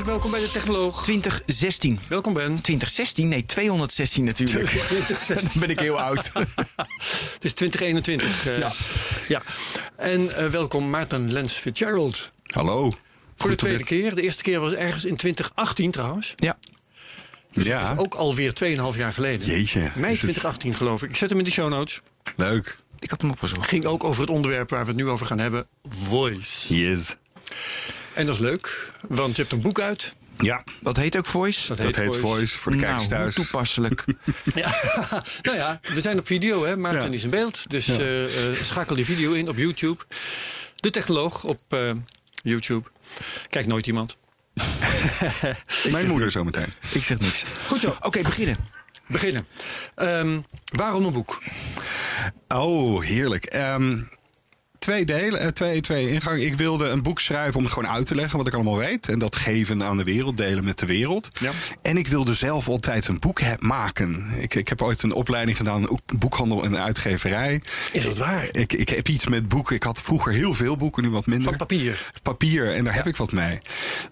Hartelijk welkom bij de Technoloog. 2016. Welkom Ben. 2016? Nee, 216 natuurlijk. 2016. Dan ben ik heel oud. Het is 2021. eh, Ja. ja. En eh, welkom Maarten Lens Fitzgerald. Hallo. Voor de tweede keer. De eerste keer was ergens in 2018 trouwens. Ja. Ja, Ook alweer 2,5 jaar geleden. Jeetje. Mei Is het- 2018 geloof ik. Ik zet hem in de show notes. leuk. Ik had hem opgezocht. Ging ook over het onderwerp waar we het nu over gaan hebben. Voice. Yes. En dat is leuk, want je hebt een boek uit. Ja, Dat heet ook Voice? Dat dat heet Voice voor de kijkers nou, thuis. toepasselijk. Ja, nou ja, we zijn op video, hè. Maarten Ja. is in beeld. Dus eh, eh, schakel die video in op YouTube. De Technoloog op eh, YouTube. Kijkt nooit iemand. Mijn moeder zometeen. ik zeg niks. Goed zo. Oké, beginnen. Beginnen. Ehm, waarom een boek? Oh, heerlijk. Ehm, twee delen, eh, twee, twee ingangen. Ik wilde een boek schrijven om het gewoon uit te leggen wat ik allemaal weet. En dat geven aan de wereld, delen met de wereld. Ja. En ik wilde zelf altijd een boek maken. Ik, ik heb ooit een opleiding gedaan, boekhandel en uitgeverij. Is dat waar? Ik, ik heb iets met boeken. Ik had vroeger heel veel boeken, nu wat minder. Van papier. papier en daar heb ik wat mee.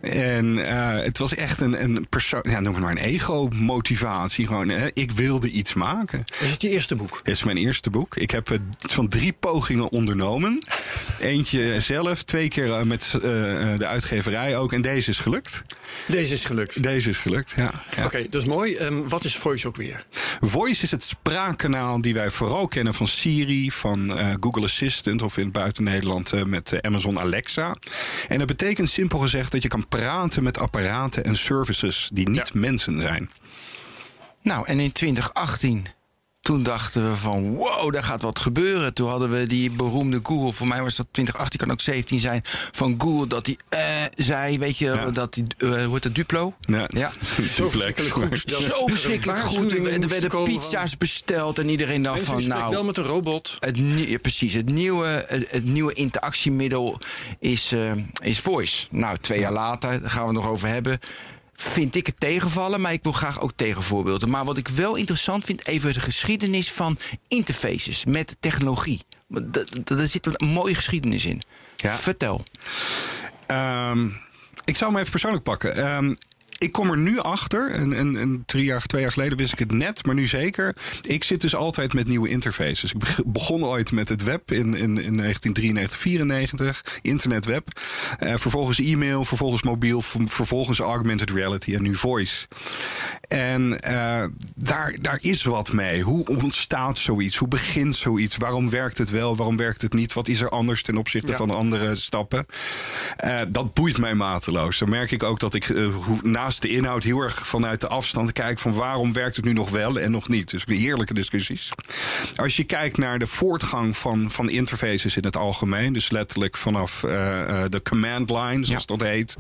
En eh, het was echt een, een persoon, ja, noem het maar een ego-motivatie. Gewoon, hè. ik wilde iets maken. Is het je eerste boek? Dit is mijn eerste boek. Ik heb iets van drie pogingen ondernomen. Eentje zelf, twee keer eh, met eh, de uitgeverij ook. En deze is gelukt. Deze is gelukt. Deze is gelukt, ja. ja. Oké, dat is mooi. Ehm, wat is Voice ook weer? Voice is het spraakkanaal die wij vooral kennen van Siri, van eh, Google Assistant of in buiten Nederland eh, met eh, Amazon Alexa. En dat betekent simpel gezegd dat je kan praten met apparaten en services die niet mensen zijn. Nou, en in 2018, toen dachten we van wow, daar gaat wat gebeuren. Toen hadden we die beroemde Google, voor mij was dat 2018, kan ook 17 zijn, van Google dat die eh, zei, weet je, Ja. dat die, eh, hoe heet het, Duplo? Ja, Ja. Zo verschrikkelijk goed. Zo verschrikkelijk goed. Er werden pizza's besteld en iedereen dacht Mensen, van nou... wel met een robot. Het, ja, precies. Het nieuwe, het, het nieuwe interactiemiddel is, eh, is voice. Nou, twee jaar later, daar gaan we het nog over hebben. Vind ik het tegenvallen, maar ik wil graag ook tegenvoorbeelden. Maar wat ik wel interessant vind, even de geschiedenis van interfaces met technologie. Daar zit een mooie geschiedenis in. Ja. Vertel. Ehm, ik zou hem even persoonlijk pakken. Ehm, ik kom er nu achter, en, en, en drie jaar, twee jaar geleden wist ik het net, maar nu zeker. Ik zit dus altijd met nieuwe interfaces. Ik beg- begon ooit met het web in, in, in 1993, 94, internetweb. Eh, vervolgens e-mail, vervolgens mobiel, vervolgens augmented reality en nu voice. En eh, daar, daar is wat mee. Hoe ontstaat zoiets? Hoe begint zoiets? Waarom werkt het wel? Waarom werkt het niet? Wat is er anders ten opzichte Ja. van andere stappen? Eh, dat boeit mij mateloos. Dan merk ik ook dat ik hoe, naast de inhoud heel erg vanuit de afstand kijk van waarom werkt het nu nog wel en nog niet. Dus heerlijke discussies. Als je kijkt naar de voortgang van, van interfaces in het algemeen, dus letterlijk vanaf eh, eh, de command line, zoals dat heet,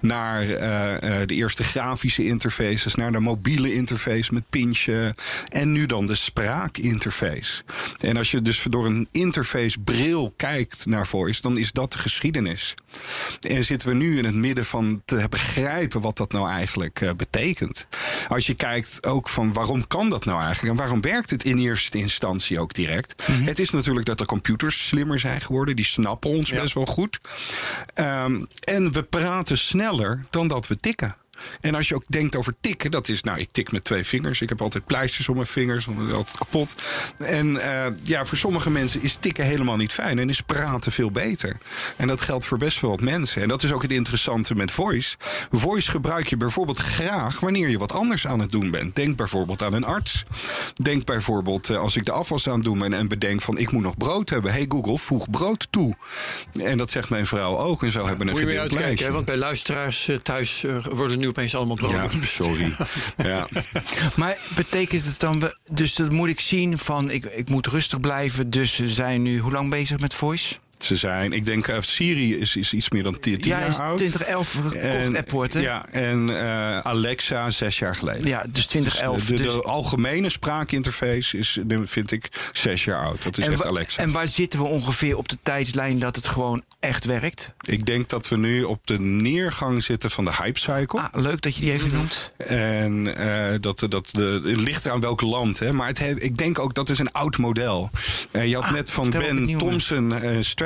naar eh, de eerste grafische interfaces, naar de mobiele interface met pintje en nu dan de spraakinterface. En als je dus door een interface bril kijkt naar voice, dan is dat de geschiedenis. En zitten we nu in het midden van te begrijpen wat dat nou eigenlijk eh, betekent. Als je kijkt ook van waarom kan dat nou eigenlijk en waarom werkt het in eerste instantie ook direct. Het is natuurlijk dat de computers slimmer zijn geworden, die snappen ons Ja. best wel goed. Ehm, en we praten sneller dan dat we tikken. En als je ook denkt over tikken, dat is, nou, ik tik met twee vingers. Ik heb altijd pleisters op mijn vingers, want is altijd kapot. En eh, ja, voor sommige mensen is tikken helemaal niet fijn en is praten veel beter. En dat geldt voor best wel wat mensen. En dat is ook het interessante met voice. Voice gebruik je bijvoorbeeld graag wanneer je wat anders aan het doen bent. Denk bijvoorbeeld aan een arts. Denk bijvoorbeeld eh, als ik de afwas aan het doen ben en bedenk van ik moet nog brood hebben. Hey Google, voeg brood toe. En dat zegt mijn vrouw ook. En zo hebben we een Moet je gedeeld uitkijken, hè? want bij luisteraars eh, thuis worden nu opeens allemaal broden. Ja, sorry. ja. Maar betekent het dan, we- dus dat moet ik zien van ik, ik moet rustig blijven. Dus we zijn nu hoe lang bezig met voice? Ze zijn, ik denk, uh, Siri is, is iets meer dan 10 Ja, jaar oud. 2011 gekocht, Apport, hè? ja, en eh, Alexa zes jaar geleden. Ja, dus 2011. de, de, dus- algemene spraakinterface is, eh, vind ik, zes jaar oud. Dat is en, echt Alexa. en waar zitten we ongeveer op de tijdslijn dat het gewoon echt werkt? ik denk dat we nu op de neergang zitten van de hype cycle. Ah, leuk dat je die even noemt. En eh, dat, dat de, het ligt eraan welk land. Hè? Maar het ik denk ook dat is een oud model. Eh, je had Ah, net van Ben. Thompson,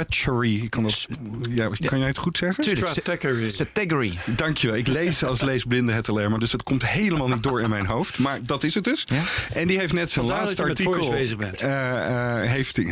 eh Stretchery. Kan, dat, ja, kan jij het goed zeggen? Stratechery. Category. Dankjewel. Ik lees als leesblinde het alleen maar. Dus het komt helemaal niet door in mijn hoofd. Maar dat is het dus. Ja? En die heeft net zijn Vandaar laatste dat je met artikel. voice bezig bent. eh, eh, heeft, eh,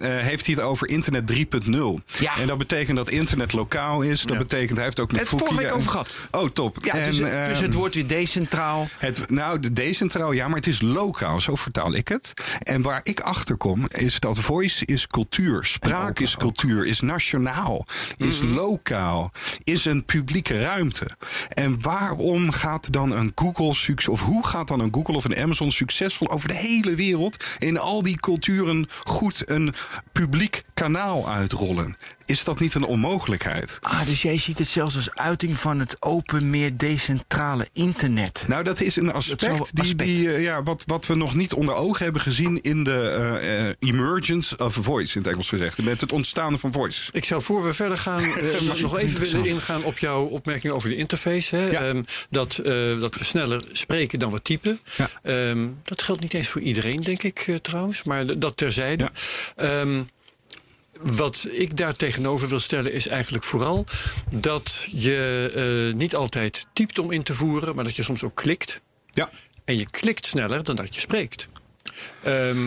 heeft hij het over internet 3.0. Ja. En dat betekent dat internet lokaal is. Dat betekent, hij heeft ook met Het vorige week over gehad. Oh, top. Ja, en, dus, het- dus het wordt weer decentraal. het, nou, de decentraal, ja, maar het is lokaal. Zo vertaal ik het. En waar ik achter kom, is dat voice is cultuur. Spraak is cultuur, is nationaal, is Mhm. lokaal, is een publieke ruimte. En waarom gaat dan een Google succes, of hoe gaat dan een Google of een Amazon succesvol over de hele wereld in al die culturen goed een publiek kanaal uitrollen? Is dat niet een onmogelijkheid? Ah, dus jij ziet het zelfs als uiting van het open, meer decentrale internet. Nou, dat is een is aspect, die, aspect. die, eh, ja, wat, wat we nog niet onder ogen hebben gezien in de eh, eh, emergence of voice, in het Engels gezegd. Met het ontstaan van voice. Ik zou voor we verder gaan eh, nog even willen ingaan op jouw opmerking over de interface. Hè? Ja. Ehm, dat, eh, dat we sneller spreken dan we typen. Ja. Ehm, dat geldt niet eens voor iedereen, denk ik trouwens. Maar dat terzijde. Ehm, wat ik daar tegenover wil stellen is eigenlijk vooral dat je eh, niet altijd typt om in te voeren, maar dat je soms ook klikt. Ja. En je klikt sneller dan dat je spreekt. Ehm,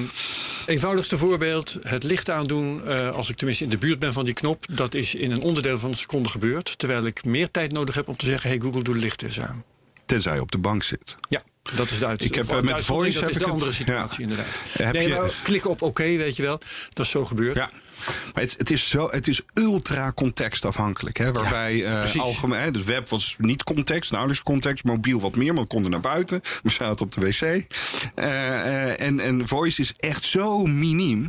eenvoudigste voorbeeld, het licht aandoen eh, als ik tenminste in de buurt ben van die knop. Dat is in een onderdeel van een seconde gebeurd. Terwijl ik meer tijd nodig heb om te zeggen, hey Google, doe de licht eens aan. Tenzij je op de bank zit. Ja, dat is de uit- Ik heb, eh, met voice Dat is heb de ik andere het- situatie ja. inderdaad. Heb nee, je- maar klikken op oké, weet je wel. Dat is zo gebeurd. Ja. Maar het, het is zo, het is ultra contextafhankelijk. Hè, waarbij eh precies. algemeen, het web was niet context, nauwelijks context, mobiel wat meer, maar we konden naar buiten. We zaten op de wc. Eh, eh, en, en voice is echt zo miniem.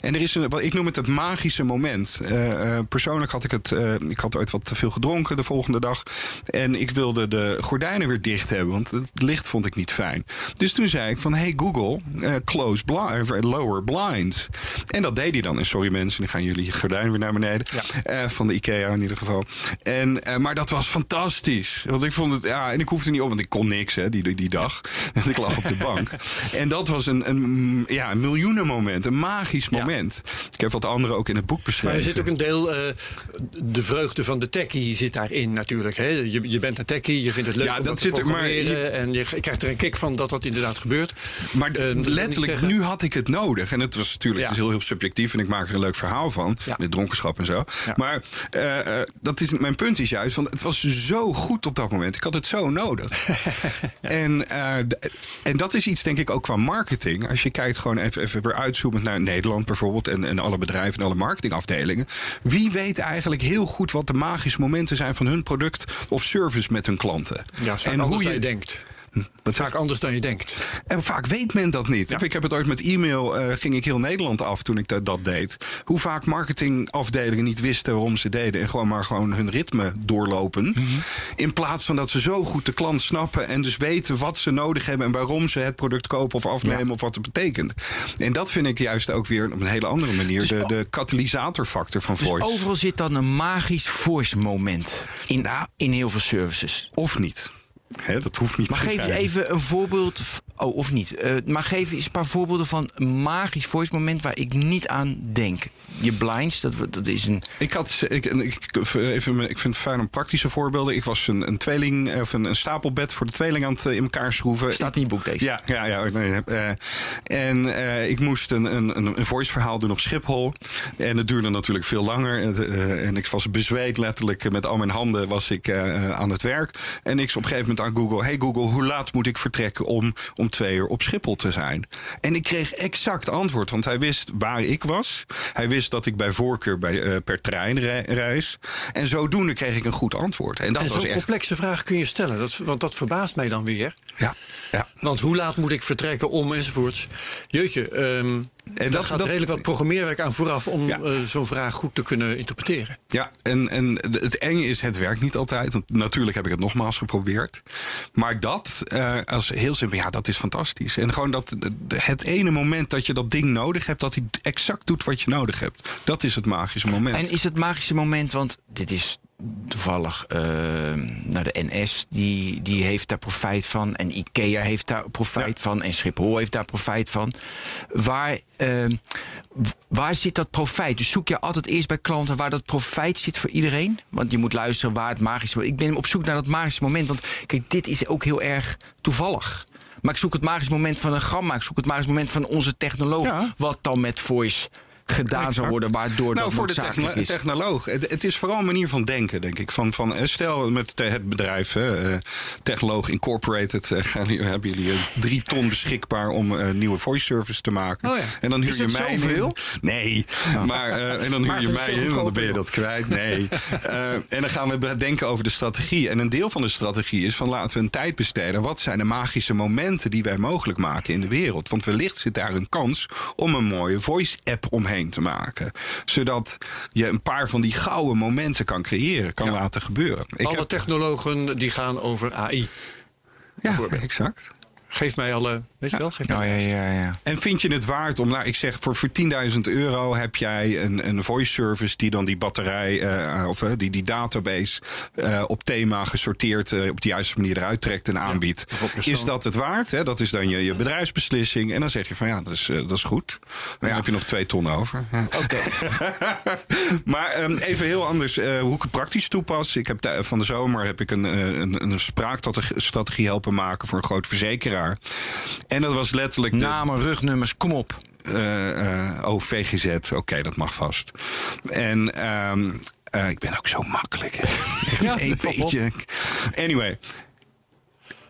En er is een, wat ik noem het het magische moment. Eh, eh, persoonlijk had ik het, eh, ik had ooit wat te veel gedronken de volgende dag. En ik wilde de gordijnen weer dicht hebben, want het licht vond ik niet fijn. Dus toen zei ik van, hey Google, eh, close blind, eh, lower blind. En dat deed hij dan. En sorry mensen, dan gaan jullie gordijnen weer naar beneden. Eh, van de IKEA in ieder geval. En, eh, maar dat was fantastisch. Want ik vond het, ja, en ik hoefde niet op, want ik kon niks hè, die, die dag. En ik lag op de bank. En dat was een, een, ja, een miljoenenmoment, een magisch Ja. moment. Ik heb wat andere ook in het boek Maar beschreven. er zit ook een deel, eh, de vreugde van de techie zit daarin natuurlijk. Hè? Je, je bent een techie, je vindt het leuk Ja, om dat dat te zit er, maar. En je krijgt er een kick van dat dat inderdaad gebeurt. Maar letterlijk, nu had ik het nodig. En het was natuurlijk Ja. het is heel, heel subjectief. En ik maak er een leuk verhaal van. Ja. Met dronkenschap en zo. Ja. Maar eh, eh, dat is, mijn punt is juist. Want het was zo goed op dat moment. Ik had het zo nodig. en, eh, en dat is iets denk ik ook qua marketing. Als je kijkt gewoon even, even weer uitzoomend naar Nederland bijvoorbeeld. En, en alle bedrijven en alle marketingafdelingen. Wie weet eigenlijk heel goed wat de magische momenten zijn van hun product of service met hun klanten. Ja, en dan je denkt. Wat Vaak anders dan je denkt. en vaak weet men dat niet. Ik heb het ooit met e-mail, eh, ging ik heel Nederland af toen ik dat, dat deed. Hoe vaak marketingafdelingen niet wisten waarom ze deden. En gewoon maar gewoon hun ritme doorlopen. Mhm. In plaats van dat ze zo goed de klant snappen. En dus weten wat ze nodig hebben. En waarom ze het product kopen of afnemen. Of wat het betekent. En dat vind ik juist ook weer op een hele andere manier. de, de katalysatorfactor van Dus voice. overal zit dan een magisch voice moment in, in heel veel services. Of niet. Dat hoeft niet Maar te geef je even een voorbeeld. Oh, of niet. Eh, maar geef eens een paar voorbeelden van een magisch voice moment waar ik niet aan denk. Je blinds, dat, dat is een. Ik, had, ik, ik, even, ik vind het fijn om praktische voorbeelden. Ik was een, een tweeling, of een, een stapelbed voor de tweeling aan het eh, in elkaar schroeven. Staat in je boek deze. Ja, ja, ja. nee, eh, en eh, ik moest een, een, een voice verhaal doen op Schiphol. En het duurde natuurlijk veel langer. En, en ik was bezweet letterlijk. Met al mijn handen was ik aan het werk. En ik op een gegeven moment aan Google. Hey Google, hoe laat moet ik vertrekken om, om twee uur op Schiphol te zijn? En ik kreeg exact antwoord. Want hij wist waar ik was. Hij wist dat ik bij voorkeur bij, eh, per trein re- reis. En zodoende kreeg ik een goed antwoord. En dat en zo'n echt... complexe vraag kun je stellen. Dat, want dat verbaast mij dan weer. Ja, ja. Want hoe laat moet ik vertrekken om enzovoorts. Jeetje, ehm, En Daar gaat redelijk wat programmeerwerk aan vooraf om Ja. eh, zo'n vraag goed te kunnen interpreteren. Ja, en, en het enge is, het werkt niet altijd. Want natuurlijk heb ik het nogmaals geprobeerd. Maar dat, eh, als heel simpel, ja, dat is fantastisch. En gewoon dat het ene moment dat je dat ding nodig hebt, dat hij exact doet wat je nodig hebt. Dat is het magische moment. En is het magische moment, want dit is toevallig nou, de NS, die, die heeft daar profijt van. En IKEA heeft daar profijt van. En Schiphol heeft daar profijt van. Waar, eh, w- waar zit dat profijt? Dus zoek je altijd eerst bij klanten waar dat profijt zit voor iedereen? Want je moet luisteren waar het magische... Ik ben op zoek naar dat magische moment. Want kijk, dit is ook heel erg toevallig. Maar ik zoek het magische moment van een gamma. Ik zoek het magische moment van onze technoloog. Ja. Wat dan met voice gedaan zou worden, waardoor nou, dat voor de noodzakelijk techno- is. technoloog. Het, het is vooral een manier van denken, denk ik. Van, van, eh, stel met het bedrijf hè, eh, Technoloog Incorporated... eh, gaan hebben jullie drie ton beschikbaar om een nieuwe voice service te maken. Oh ja. En dan huur Is je dat mij zoveel? in. Nee, maar eh, en dan huur je mij veel in, want dan ben je dat kwijt. Nee. Eh, en dan gaan we bedenken over de strategie. En een deel van de strategie is van laten we een tijd besteden. Wat zijn de magische momenten die wij mogelijk maken in de wereld? Want wellicht zit daar een kans om een mooie voice-app omheen te maken. Zodat je een paar van die gouden momenten kan creëren, kan laten gebeuren. Ik Alle heb- technologen die gaan over AI. ja, exact. Geef mij alle, weet je wel? Geef mij Ja, ja, ja, ja. En vind je het waard om, nou, ik zeg voor, voor 10.000 euro heb jij een, een voice service die dan die batterij eh, of eh, die, die database eh, op thema gesorteerd eh, op de juiste manier eruit trekt en aanbiedt. is dat het waard? Hè? Dat is dan je, je bedrijfsbeslissing. En dan zeg je van ja, dat is, dat is goed. Dan Ja. heb je nog twee ton over. Ja. Oké. maar ehm, even heel anders eh, hoe ik het praktisch toepas. Ik heb van de zomer heb ik een, een, een spraakstrategie helpen maken voor een groot verzekeraar. En dat was letterlijk de, Namen, rugnummers, kom op. eh, eh, oh, VGZ, oké, dat mag vast. En ehm, eh, ik ben ook zo makkelijk. Echt Ja, top, beetje. Anyway.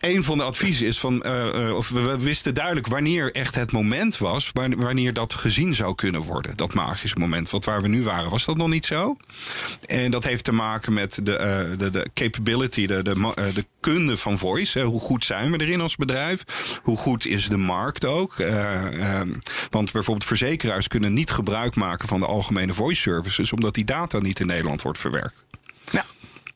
Een van de adviezen is van, eh, eh, of we, wisten duidelijk wanneer echt het moment was, wan- wanneer dat gezien zou kunnen worden, dat magische moment. Want waar we nu waren, was dat nog niet zo. En dat heeft te maken met de, eh, de, de capability, de, de, de kunde van voice. Hoe goed zijn we erin als bedrijf? Hoe goed is de markt ook? Eh, ehm, want bijvoorbeeld verzekeraars kunnen niet gebruik maken van de algemene voice services, omdat die data niet in Nederland wordt verwerkt. Ja,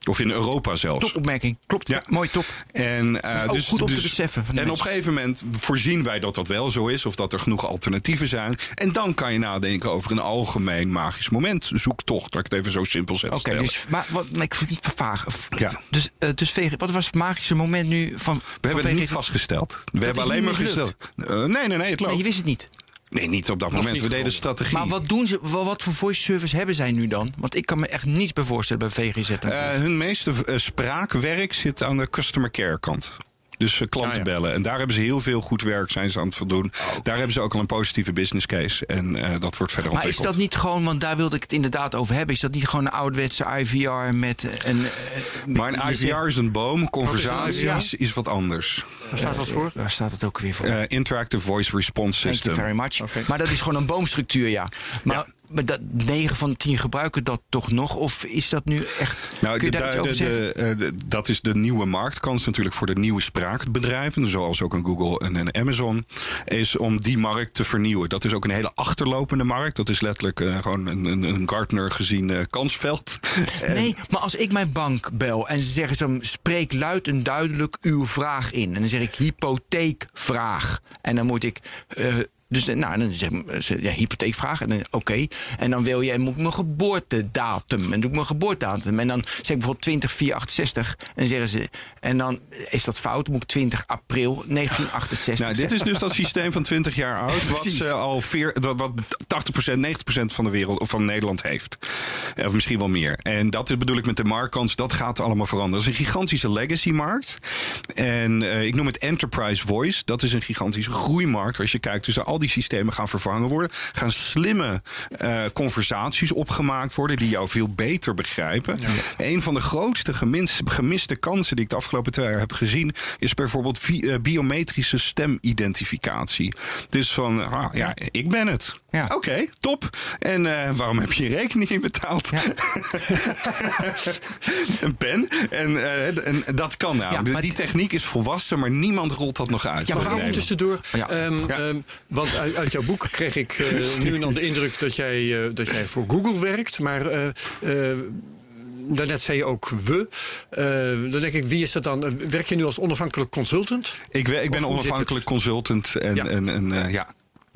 Of in Europa zelfs. topopmerking. Klopt. Ja. Mooi, top. En, eh, ook goed om te beseffen van de en op een gegeven moment voorzien wij dat dat wel zo is, of dat er genoeg alternatieven zijn. En dan kan je nadenken over een algemeen magisch moment. Zoektocht, laat ik het even zo simpel zetten. Oké, dus maar, wat, maar ik vind het vervagen. Ja. Dus, eh, dus wat was het magische moment nu van. We van hebben het niet vastgesteld. We hebben alleen maar niet gesteld. Eh, nee, nee, nee, het loopt. Nee, je wist het niet. Nee, niet op dat moment. We deden gevonden. strategie. Maar wat doen ze? Wat, wat voor voice service hebben zij nu dan? Want ik kan me echt niets bij voorstellen bij VGZ. Eh, hun meeste eh, spraakwerk zit aan de customer care kant. Dus eh, klanten Ah, ja. bellen. En daar hebben ze heel veel goed werk zijn ze aan het voldoen. Daar hebben ze ook al een positieve business case. En eh, dat wordt verder maar is ontwikkeld. dat niet gewoon, want daar wilde ik het inderdaad over hebben. Is dat niet gewoon een ouderwetse IVR met een. eh, Maar een IVR is een boom. Wat Conversatie is wat anders. Waar staat dat voor? Daar staat het ook weer voor. Eh, interactive Voice Response Thank you System. very much. Maar dat is gewoon een boomstructuur, ja. Maar, maar dat, 9 van de 10 gebruiken dat toch nog? Of is dat nu echt. Nou, kun je de- daar iets de- over de- zeggen? de- eh, de- dat is de nieuwe marktkans natuurlijk voor de nieuwe spraakbedrijven, zoals ook een Google en een Amazon, is om die markt te vernieuwen. Dat is ook een hele achterlopende markt. Dat is letterlijk eh, gewoon een, een, een Gartner gezien eh, kansveld. Nee, maar als ik mijn bank bel en ze zeggen zo, spreek luid en duidelijk uw vraag in. En dan zeg ik hypotheekvraag. En dan moet ik. Dus eh, nou, dan zeg ik ze- ja, hypotheekvraag. En dan oké. En dan wil je, en moet ik mijn geboortedatum. En dan doe ik mijn geboortedatum. En dan zeg ik bijvoorbeeld 20 468. En dan zeggen ze. En dan is dat fout. Dan moet ik 20 april 1968. Nou, dit is dus dat systeem van 20 jaar oud, wat, ze al veer, wat, wat 80%, 90% van de wereld of van Nederland heeft. Of misschien wel meer. En dat bedoel ik met de marktkans, dat gaat allemaal veranderen. Dat is een gigantische legacy-markt. En eh, ik noem het Enterprise Voice. Dat is een gigantische groeimarkt. Als je kijkt, dus al die systemen gaan vervangen worden. Gaan slimme eh, conversaties opgemaakt worden die jou veel beter begrijpen. Een van de grootste gemis- gemiste kansen die ik de afgelopen twee jaar heb gezien, is bijvoorbeeld eh, biometrische stemidentificatie. Dus van, ah, ja, ik ben het. Ja. Oké, top. En eh, waarom heb je je rekening niet betaald? Ja. een pen. En, eh, en dat kan nou. Ja, maar die techniek is volwassen, maar niemand rolt dat nog uit. Ja, maar waarom tussendoor. Ehm, ehm, want uit, uit jouw boek kreeg ik eh, nu en dan de indruk dat jij, dat jij voor Google werkt. Maar daarnet zei je ook we. Dan denk ik, wie is dat dan? Werk je nu als onafhankelijk consultant? Ik, ik ben onafhankelijk consultant en, Ja. en, en ja,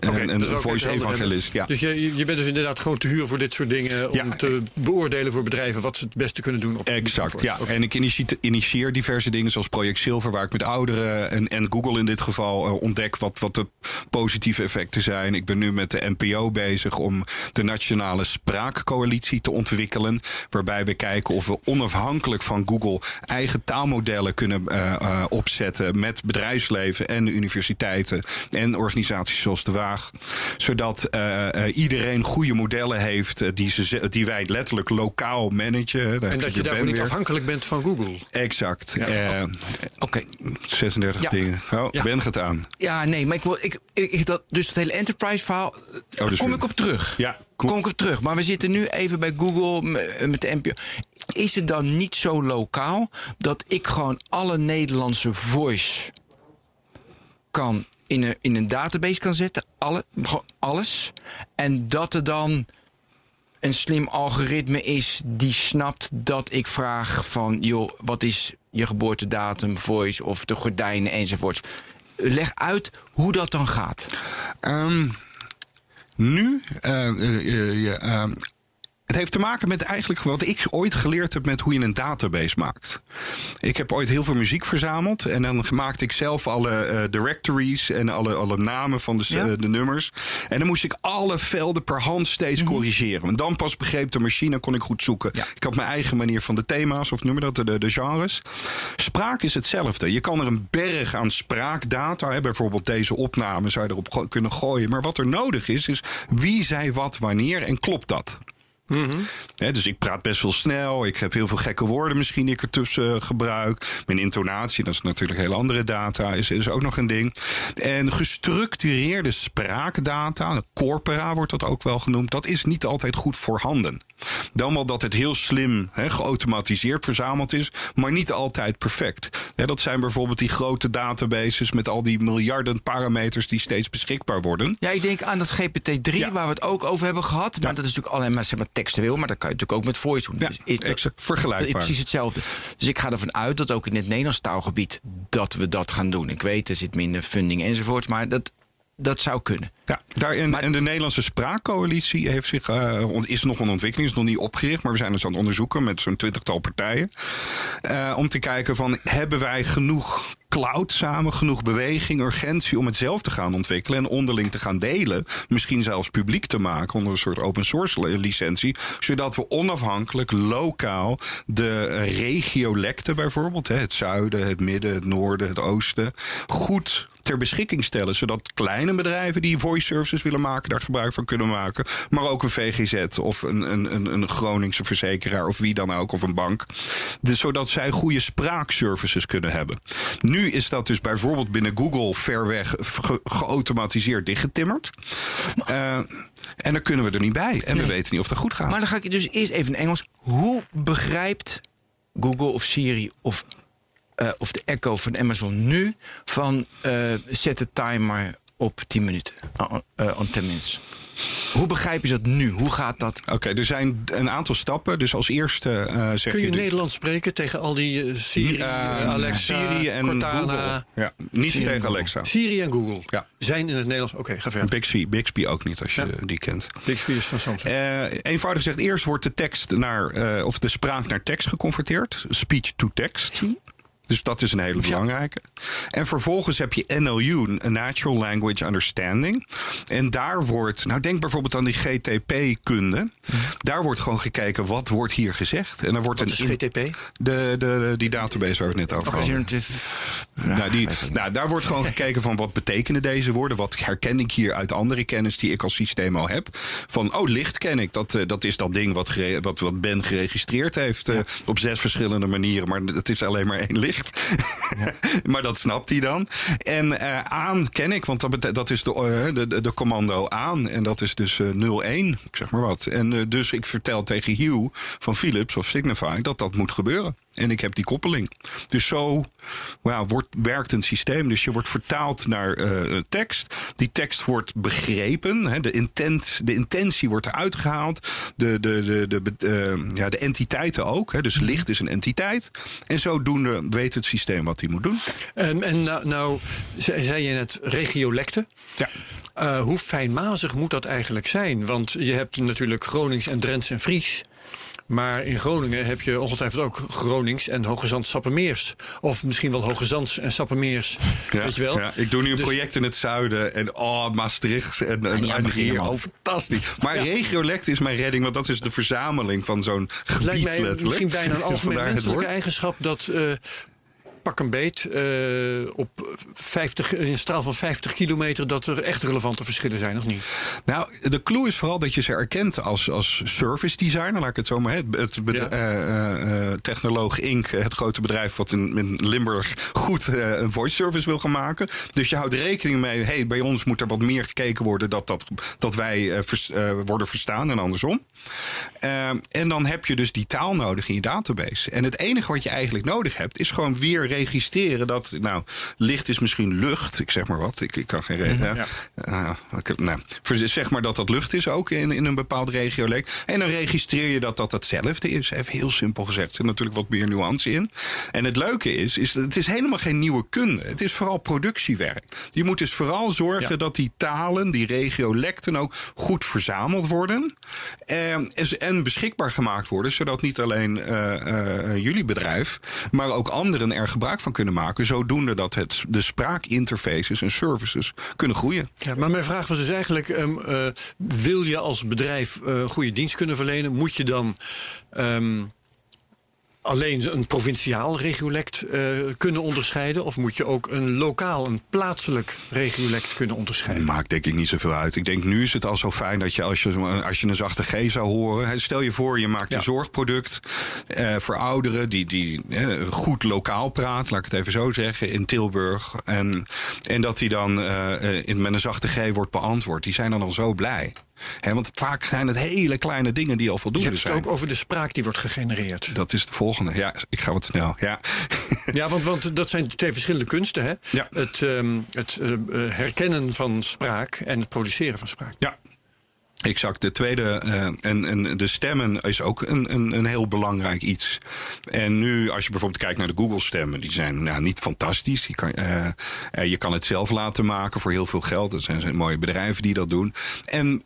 Ook een voice even helder evangelist. Ja. Dus je, je bent dus inderdaad gewoon te huur voor dit soort dingen... om Ja. te beoordelen voor bedrijven wat ze het beste kunnen doen. Op Exact, ja. Oké. En ik initi- initieer diverse dingen zoals Project Silver, waar ik met ouderen en, en Google in dit geval eh, ontdek wat, wat de positieve effecten zijn. Ik ben nu met de NPO bezig om de Nationale Spraakcoalitie te ontwikkelen. Waarbij we kijken of we onafhankelijk van Google eigen taalmodellen kunnen eh, eh, opzetten met bedrijfsleven en universiteiten en organisaties zoals de Zodat eh, eh, iedereen goede modellen heeft eh, die, ze, die wij letterlijk lokaal managen. En dat de je daarvoor niet weer. afhankelijk bent van Google. Exact. Oké. 36 Ja. dingen. Oh, Ja. Ben gaat aan. Ja, nee, maar ik wil. Ik, ik, dat, dus het hele enterprise verhaal. daar dus kom ik op terug. Ja, kom. Kom ik op terug. Maar we zitten nu even bij Google met de NPO. Is het dan niet zo lokaal dat ik gewoon alle Nederlandse voice kan in een, in een database kan zetten? Alle, alles. En dat er dan een slim algoritme is die snapt dat ik vraag van... joh, wat is je geboortedatum, voice of de gordijnen enzovoorts. Leg uit hoe dat dan gaat. Ehm, nu, eh, eh, eh, ehm, het heeft te maken met eigenlijk wat ik ooit geleerd heb met hoe je een database maakt. Ik heb ooit heel veel muziek verzameld en dan maakte ik zelf alle eh, directories en alle, alle namen van de, Ja. eh, de nummers. En dan moest ik alle velden per hand steeds corrigeren. En dan pas begreep de machine, kon ik goed zoeken. Ja. Ik had mijn eigen manier van de thema's, of noem je dat, de, de genres. Spraak is hetzelfde. Je kan er een berg aan spraakdata, hè, bijvoorbeeld deze opname, zou je erop kunnen gooien. Maar wat er nodig is, is wie zei wat wanneer en klopt dat? Hè, dus ik praat best wel snel. Ik heb heel veel gekke woorden misschien die ik ertussen eh, gebruik. Mijn intonatie, dat is natuurlijk hele andere data, is, is ook nog een ding. En gestructureerde spraakdata, corpora wordt dat ook wel genoemd, dat is niet altijd goed voorhanden. Dan wel dat het heel slim hè, geautomatiseerd verzameld is, maar niet altijd perfect. Dat zijn bijvoorbeeld die grote databases met al die miljarden parameters die steeds beschikbaar worden. Ja, ik denk aan dat GPT-3, Ja. waar we het ook over hebben gehad. Maar Ja. dat is natuurlijk alleen maar, zeg maar textueel, maar dat kan je natuurlijk ook met voice doen. Ja, Dus is- exact. Vergelijkbaar. Precies hetzelfde. Dus ik ga ervan uit dat ook in het Nederlands taalgebied dat we dat gaan doen. Ik weet, er zit minder funding enzovoorts, maar dat, dat zou kunnen. Ja, daar en, Maar- en de Nederlandse Spraakcoalitie heeft zich, eh, is nog een ontwikkeling, is nog niet opgericht, maar we zijn dus aan het onderzoeken met zo'n twintigtal partijen. eh, om te kijken van, hebben wij genoeg cloud samen, genoeg beweging, urgentie om het zelf te gaan ontwikkelen en onderling te gaan delen. Misschien zelfs publiek te maken onder een soort open source licentie. Zodat we onafhankelijk, lokaal, de regiolecten bijvoorbeeld, hè, het zuiden, het midden, het noorden, het oosten, goed ter beschikking stellen. Zodat kleine bedrijven die voice services willen maken, daar gebruik van kunnen maken. Maar ook een VGZ of een, een, een, een Groningse verzekeraar of wie dan ook, of een bank. Dus zodat zij goede spraakservices kunnen hebben. Nu is dat dus bijvoorbeeld binnen Google ver weg ge- geautomatiseerd dichtgetimmerd. Eh, en dan kunnen we er niet bij. En we weten niet of dat goed gaat. Maar dan ga ik dus eerst even in Engels. Hoe begrijpt Google of Siri of, eh, of de Echo van Amazon nu van eh, zet de timer op 10 minuten, uh, uh, on 10 minutes? Hoe begrijpen ze dat nu? Hoe gaat dat? Oké, er zijn een aantal stappen. Dus als eerste eh zeg Kun je de- Nederlands spreken tegen al die eh, Siri, Eh, eh, Alexa, Siri en Cortana? Google. Ja, niet Siri tegen. Alexa. Siri en Google Ja. zijn in het Nederlands. Oké, ga verder. Bixby, Bixby ook niet, als je Ja. die kent. Bixby is van Samsung. Eh, eenvoudig gezegd, eerst wordt de tekst naar, eh, of de spraak naar tekst geconverteerd. Speech to text. Dus dat is een hele belangrijke. En vervolgens heb je NLU, een Natural Language Understanding. En daar wordt, nou denk bijvoorbeeld aan die GTP-kunde. Daar wordt gewoon gekeken, wat wordt hier gezegd? En dan wordt Wat een is GTP? De, de, die database waar we het net over hadden. Nou, die, nou, daar wordt gewoon gekeken van wat betekenen deze woorden? Wat herken ik hier uit andere kennis die ik als systeem al heb? Van, oh, licht ken ik. Dat, eh, dat is dat ding wat, wat, wat Ben geregistreerd heeft eh, op zes verschillende manieren. Maar het is alleen maar één licht. maar dat snapt hij dan. En eh, aan ken ik, want dat, dat is de, de, de, commando aan. En dat is dus eh 01, ik zeg maar wat. En dus ik vertel tegen Hugh van Philips of Signify dat dat moet gebeuren. En ik heb die koppeling. Dus zo ja, wordt, werkt een systeem. Dus je wordt vertaald naar eh, tekst. Die tekst wordt begrepen. Hè, de, intent, de intentie wordt eruit gehaald. De, de, de, de, eh, ja, de entiteiten ook. Hè, dus licht is een entiteit. En zodoende weet het systeem wat hij moet doen. Ehm, en nou, nou ze- zei je net regiolecten. Ja. Eh, hoe fijnmazig moet dat eigenlijk zijn? Want je hebt natuurlijk Gronings en Drents en Fries. Maar in Groningen heb je ongetwijfeld ook Gronings en Hoogezand Sappemeers. Of misschien wel Hoogezands en Sappemeers. Weet je wel? Ja, ik doe nu een Dus- project in het zuiden. En oh, Maastricht. En, en, ja, en. Oh, fantastisch. Maar regiolect is mijn redding. Want dat is de verzameling van zo'n gebied. Lijkt mij letterlijk. misschien bijna een algemeen menselijke eigenschap dat eh, pak een beet eh, op 50, in een straal van 50 kilometer dat er echt relevante verschillen zijn, of niet? Nou, de clue is vooral dat je ze erkent als, als service designer. Laat ik het zo maar. Het, het Ja. eh, eh, Technoloog Inc., het grote bedrijf wat in, in Limburg goed een voice service wil gaan maken. Dus je houdt rekening mee. Hey, bij ons moet er wat meer gekeken worden dat, dat, dat wij vers- worden verstaan en andersom. En dan heb je dus die taal nodig in je database. En het enige wat je eigenlijk nodig hebt, is gewoon weer registreren dat, nou, licht is misschien lucht, ik zeg maar wat, ik, ik kan geen reden. Ja. Uh, ik nou, zeg maar dat dat lucht is ook in, in een bepaald regiolect. En dan registreer je dat dat hetzelfde is. Even heel simpel gezegd. Er zit natuurlijk wat meer nuance in. En het leuke is, is het is helemaal geen nieuwe kunde. Het is vooral productiewerk. Je moet dus vooral zorgen Ja. dat die talen, die regiolecten ook goed verzameld worden. En, en beschikbaar gemaakt worden. Zodat niet alleen eh, eh, jullie bedrijf, maar ook anderen er gebruik van kunnen maken. Zodoende dat het, de spraakinterfaces en services kunnen groeien. Ja, maar mijn vraag was dus eigenlijk: ehm, eh, wil je als bedrijf eh, goede dienst kunnen verlenen, moet je dan ehm, alleen een provinciaal regiolect eh, kunnen onderscheiden? Of moet je ook een lokaal, een plaatselijk regiolect kunnen onderscheiden? Maakt denk ik niet zoveel uit. Ik denk nu is het al zo fijn dat je als je, als je een zachte G zou horen. Stel je voor, je maakt Ja. een zorgproduct eh, voor ouderen die, die goed lokaal praat, laat ik het even zo zeggen, in Tilburg. En, en dat die dan eh, in, met een zachte G wordt beantwoord. Die zijn dan al zo blij. Want vaak zijn het hele kleine dingen die al Je voldoende hebt het zijn. ook over de spraak die wordt gegenereerd. Dat is de volgende. Ja, ik ga wat snel. Ja. Ja, want, want dat zijn twee verschillende kunsten. Hè? Ja. Het, ehm, het eh, herkennen van spraak en het produceren van spraak. Ja. Exact. De tweede, eh, en, en de stemmen is ook een, een, een heel belangrijk iets. En nu, als je bijvoorbeeld kijkt naar de Google-stemmen, die zijn nou, niet fantastisch. Je kan, eh, je kan het zelf laten maken voor heel veel geld. Er zijn, zijn mooie bedrijven die dat doen. En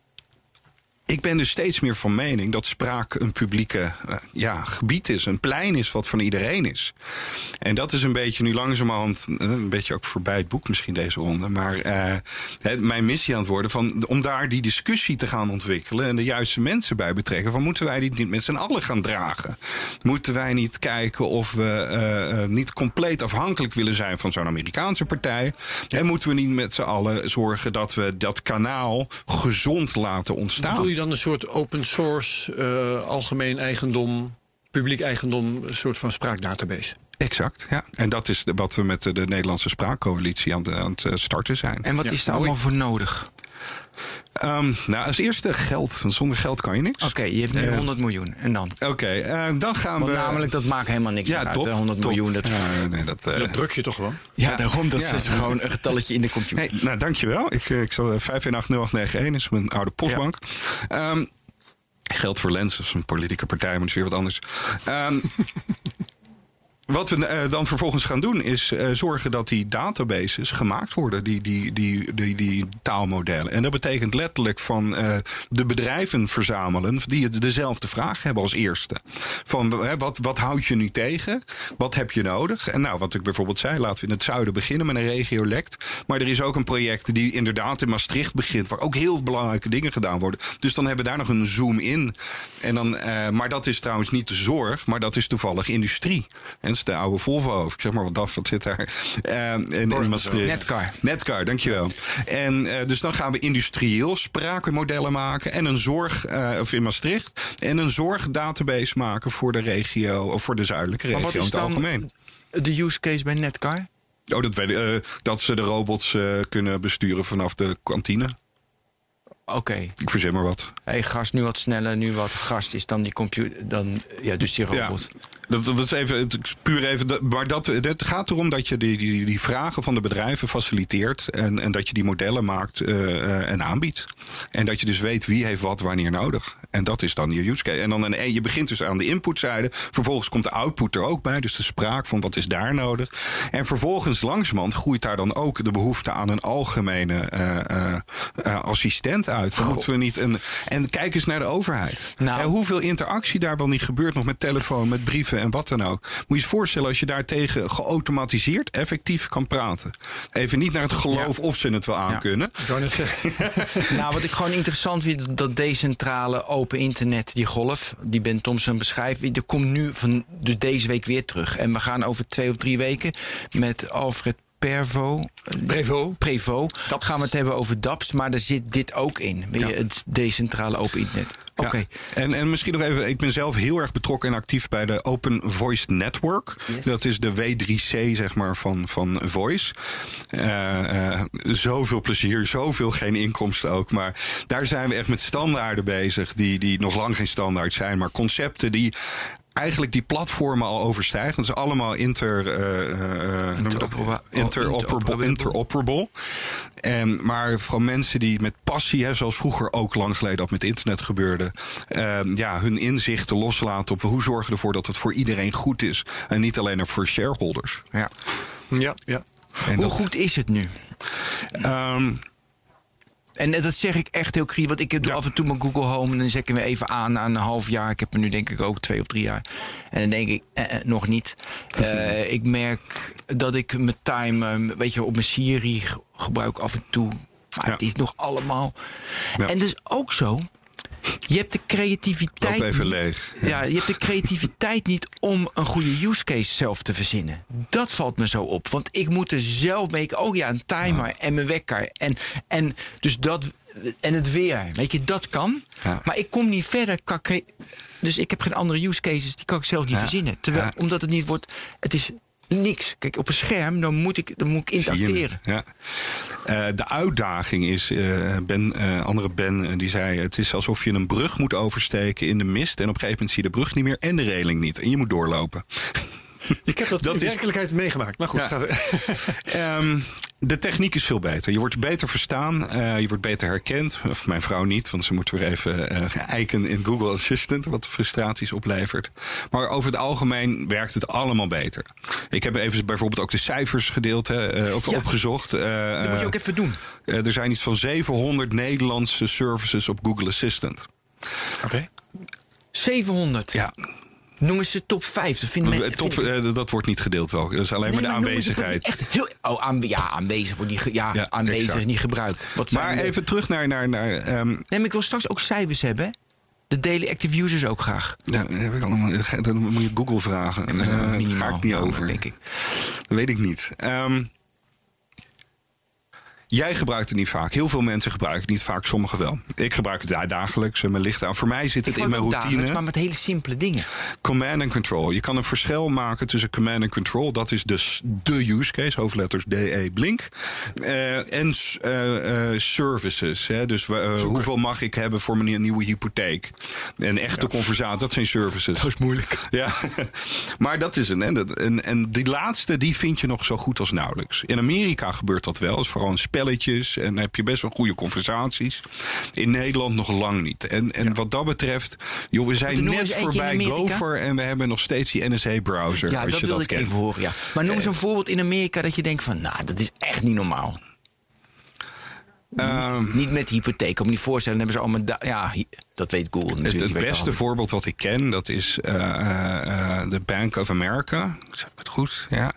ik ben dus steeds meer van mening dat spraak een publieke eh, ja, gebied is. Een plein is wat van iedereen is. En dat is een beetje nu langzamerhand, eh, een beetje ook voorbij het boek misschien deze ronde. Maar eh, mijn missie aan het worden van, om daar die discussie te gaan ontwikkelen. En de juiste mensen bij betrekken. Van moeten wij dit niet met z'n allen gaan dragen? Moeten wij niet kijken of we niet compleet afhankelijk willen zijn van zo'n Amerikaanse partij? En moeten we niet met z'n allen zorgen dat we dat kanaal gezond laten ontstaan? Dan een soort open source, eh, algemeen eigendom, publiek eigendom, een soort van spraakdatabase? Exact, ja. En dat is de- wat we met de, de Nederlandse Spraakcoalitie aan, de- aan het eh, starten zijn. En wat Ja, is daar allemaal voor nodig? Ehm, nou, als eerste geld. Zonder geld kan je niks. Oké, je hebt nu Eh, 100 miljoen. En dan? Oké, eh, dan gaan Want we... namelijk, dat maakt helemaal niks ja, uit. top, hè, 100 top. miljoen, dat, nee, dat, eh, Dat druk je toch gewoon? ja, ja. daarom, dat Ja. is gewoon een getalletje in de computer. Hey, nou, dankjewel. Ik, eh, ik zal eh, 5180891 is mijn oude postbank. Ehm, geld voor Lens, dat is een politieke partij, maar dat is weer wat anders. Ehm, Wat we eh, dan vervolgens gaan doen is eh, zorgen dat die databases gemaakt worden, die, die, die, die, die taalmodellen. En dat betekent letterlijk van eh, de bedrijven verzamelen die dezelfde vraag hebben als eerste. Van wat, wat houd je nu tegen? Wat heb je nodig? En nou, wat ik bijvoorbeeld zei, laten we in het zuiden beginnen met een regiolect. Maar er is ook een project die inderdaad in Maastricht begint, waar ook heel belangrijke dingen gedaan worden. Dus dan hebben we daar nog een zoom in. En dan, maar dat is trouwens niet de zorg, maar dat is toevallig industrie. De oude Volvo. Ik zeg maar wat DAF, wat zit daar? Eh, in, in Maastricht. Netcar. Netcar, dankjewel. En eh, dus dan gaan we industrieel spraakmodellen maken. En een zorg, eh, of in Maastricht. En een zorgdatabase maken voor de regio, of voor de zuidelijke Maar regio in het dan algemeen. de use case bij Netcar? Oh, dat weet eh, dat ze de robots eh, kunnen besturen vanaf de kantine. Oké. Ik verzin maar wat. Hey, gast, nu wat sneller, nu wat gast is dan die computer. Dan, ja, dus die robot. Ja, dat, is even, puur even. Maar dat, het gaat erom dat je die, die, die vragen van de bedrijven faciliteert. En, en dat je die modellen maakt eh, eh, en aanbiedt. En dat je dus weet wie heeft wat wanneer nodig. En dat is dan je use case. En dan een, je begint dus aan de inputzijde. Vervolgens komt de output er ook bij. Dus de spraak van wat is daar nodig. En vervolgens langzamerhand groeit daar dan ook de behoefte aan een algemene eh, eh, eh, assistent uit. Moeten we niet een. En kijk eens naar de overheid. Nou. Eh, hoeveel interactie daar wel niet gebeurt nog met telefoon, met brieven en wat dan ook. Moet je je voorstellen als je daartegen geautomatiseerd effectief kan praten. Even niet naar het geloof of ze het wel aankunnen. Zeggen. Nou, wat ik gewoon interessant vind, dat decentrale open internet, die golf, die Ben Thompson beschrijft, die komt nu van deze week weer terug. En we gaan over twee of drie weken met Alfred Pervo. Prevo. Prevo. gaan we het hebben over DAPS, maar daar zit dit ook in. Weet je, Ja. Het decentrale open internet. Ja. Oké. En, en misschien nog even, ik ben zelf heel erg betrokken en actief bij de Open Voice Network. Yes. Dat is de W3C, zeg maar, van, van Voice. Eh, eh, zoveel plezier, zoveel geen inkomsten ook. Maar daar zijn we echt met standaarden bezig, die, die nog lang geen standaard zijn. Maar concepten die eigenlijk die platformen al overstijgen. Dat is allemaal inter, eh, eh, dat? Interoperable- interoperable. interoperable. En, maar van mensen die met passie, hè, zoals vroeger ook lang geleden dat met internet gebeurde, eh, ja, hun inzichten loslaten op hoe zorgen we ervoor dat het voor iedereen goed is. En niet alleen er voor shareholders. Ja. Ja, ja. En Hoe dat, goed is het nu? ehm, En dat zeg ik echt heel kritisch. Want ik heb Ja. af en toe mijn Google Home. En dan zet ik hem even aan na een half jaar. Ik heb hem nu denk ik ook twee of drie jaar. En dan denk ik, eh, eh, nog niet. Eh, ik merk dat ik mijn time, weet je, op mijn Siri ge- gebruik af en toe. Maar Ja. het is nog allemaal. Ja. En dus ook zo. Je hebt de creativiteit. Even niet. leeg. Ja, je hebt de creativiteit niet om een goede use case zelf te verzinnen. Dat valt me zo op. Want ik moet er zelf mee. Oh ja, een timer en mijn wekker. En, en, dus dat, en het weer. Weet je, dat kan. Ja. Maar ik kom niet verder. Dus ik heb geen andere use cases. Die kan ik zelf niet Ja. verzinnen. Terwijl, Ja. omdat het niet wordt. Het is niks. Kijk, op een scherm dan moet ik, dan moet ik interacteren. Ja. Eh, de uitdaging is, eh, ben, eh, andere Ben die zei, het is alsof je een brug moet oversteken in de mist. En op een gegeven moment zie je de brug niet meer en de reling niet. En je moet doorlopen. Ik heb dat, Dat in is- werkelijkheid meegemaakt. Maar goed, Ja. gaan we. Ehm, de techniek is veel beter. Je wordt beter verstaan, eh, je wordt beter herkend. Of mijn vrouw niet, want ze moet weer even eiken in Google Assistant, wat frustraties oplevert. Maar over het algemeen werkt het allemaal beter. Ik heb even bijvoorbeeld ook de cijfers gedeeld, hè, eh, of Ja. opgezocht. Dat moet je ook even doen. er zijn iets van 700 Nederlandse services op Google Assistant. Oké. 700. Ja, Noem eens de top 5. Dat vind, vind top, ik- eh, dat wordt niet gedeeld wel. Dat is alleen Nee, maar de aanwezigheid. Echt heel, oh, ja, aanwezig wordt niet, ja, Ja, aanwezig exact. niet gebruikt. Wat Maar de- even terug naar. naar, naar ehm, Nee, maar ik wil straks ook cijfers hebben. De daily active users ook graag. Ja, dat heb ik allemaal. Dan moet je Google vragen. Eh, daar ga ik niet over. denk ik. Dat weet ik niet. Ehm, jij gebruikt het niet vaak. Heel veel mensen gebruiken het niet vaak, sommigen wel. Ik gebruik het da- dagelijks en mijn licht aan. Voor mij zit het in mijn routine. dagelijks, maar met hele simpele dingen. Command and control. Je kan een verschil maken tussen command and control. Dat is dus de use case, hoofdletters DE blink. Eh, en eh, eh, services. Hè? Dus hoeveel mag ik hebben voor mijn nieuwe hypotheek? En echte conversatie, dat zijn services. Dat is moeilijk. Ja, maar dat is een. En, en, en die laatste, die vind je nog zo goed als nauwelijks. In Amerika gebeurt dat wel. Dat is vooral in spelletjes. En heb je best wel goede conversaties. In Nederland nog lang niet. En, en wat dat betreft, joh, we zijn net voorbij. Gopher en we hebben nog steeds die NSA-browser. Ja, als dat je wil dat ik kent. even horen. Ja. Maar noem eens een voorbeeld in Amerika dat je denkt van... nou, dat is echt niet normaal. Ehm, Niet met hypotheek. Om niet voorstellen, hebben ze allemaal... Ja, dat weet Google het, natuurlijk. het die weet beste voorbeeld wat ik ken, dat is eh, eh, eh, de Bank of America. Zeg ik het goed? Ja.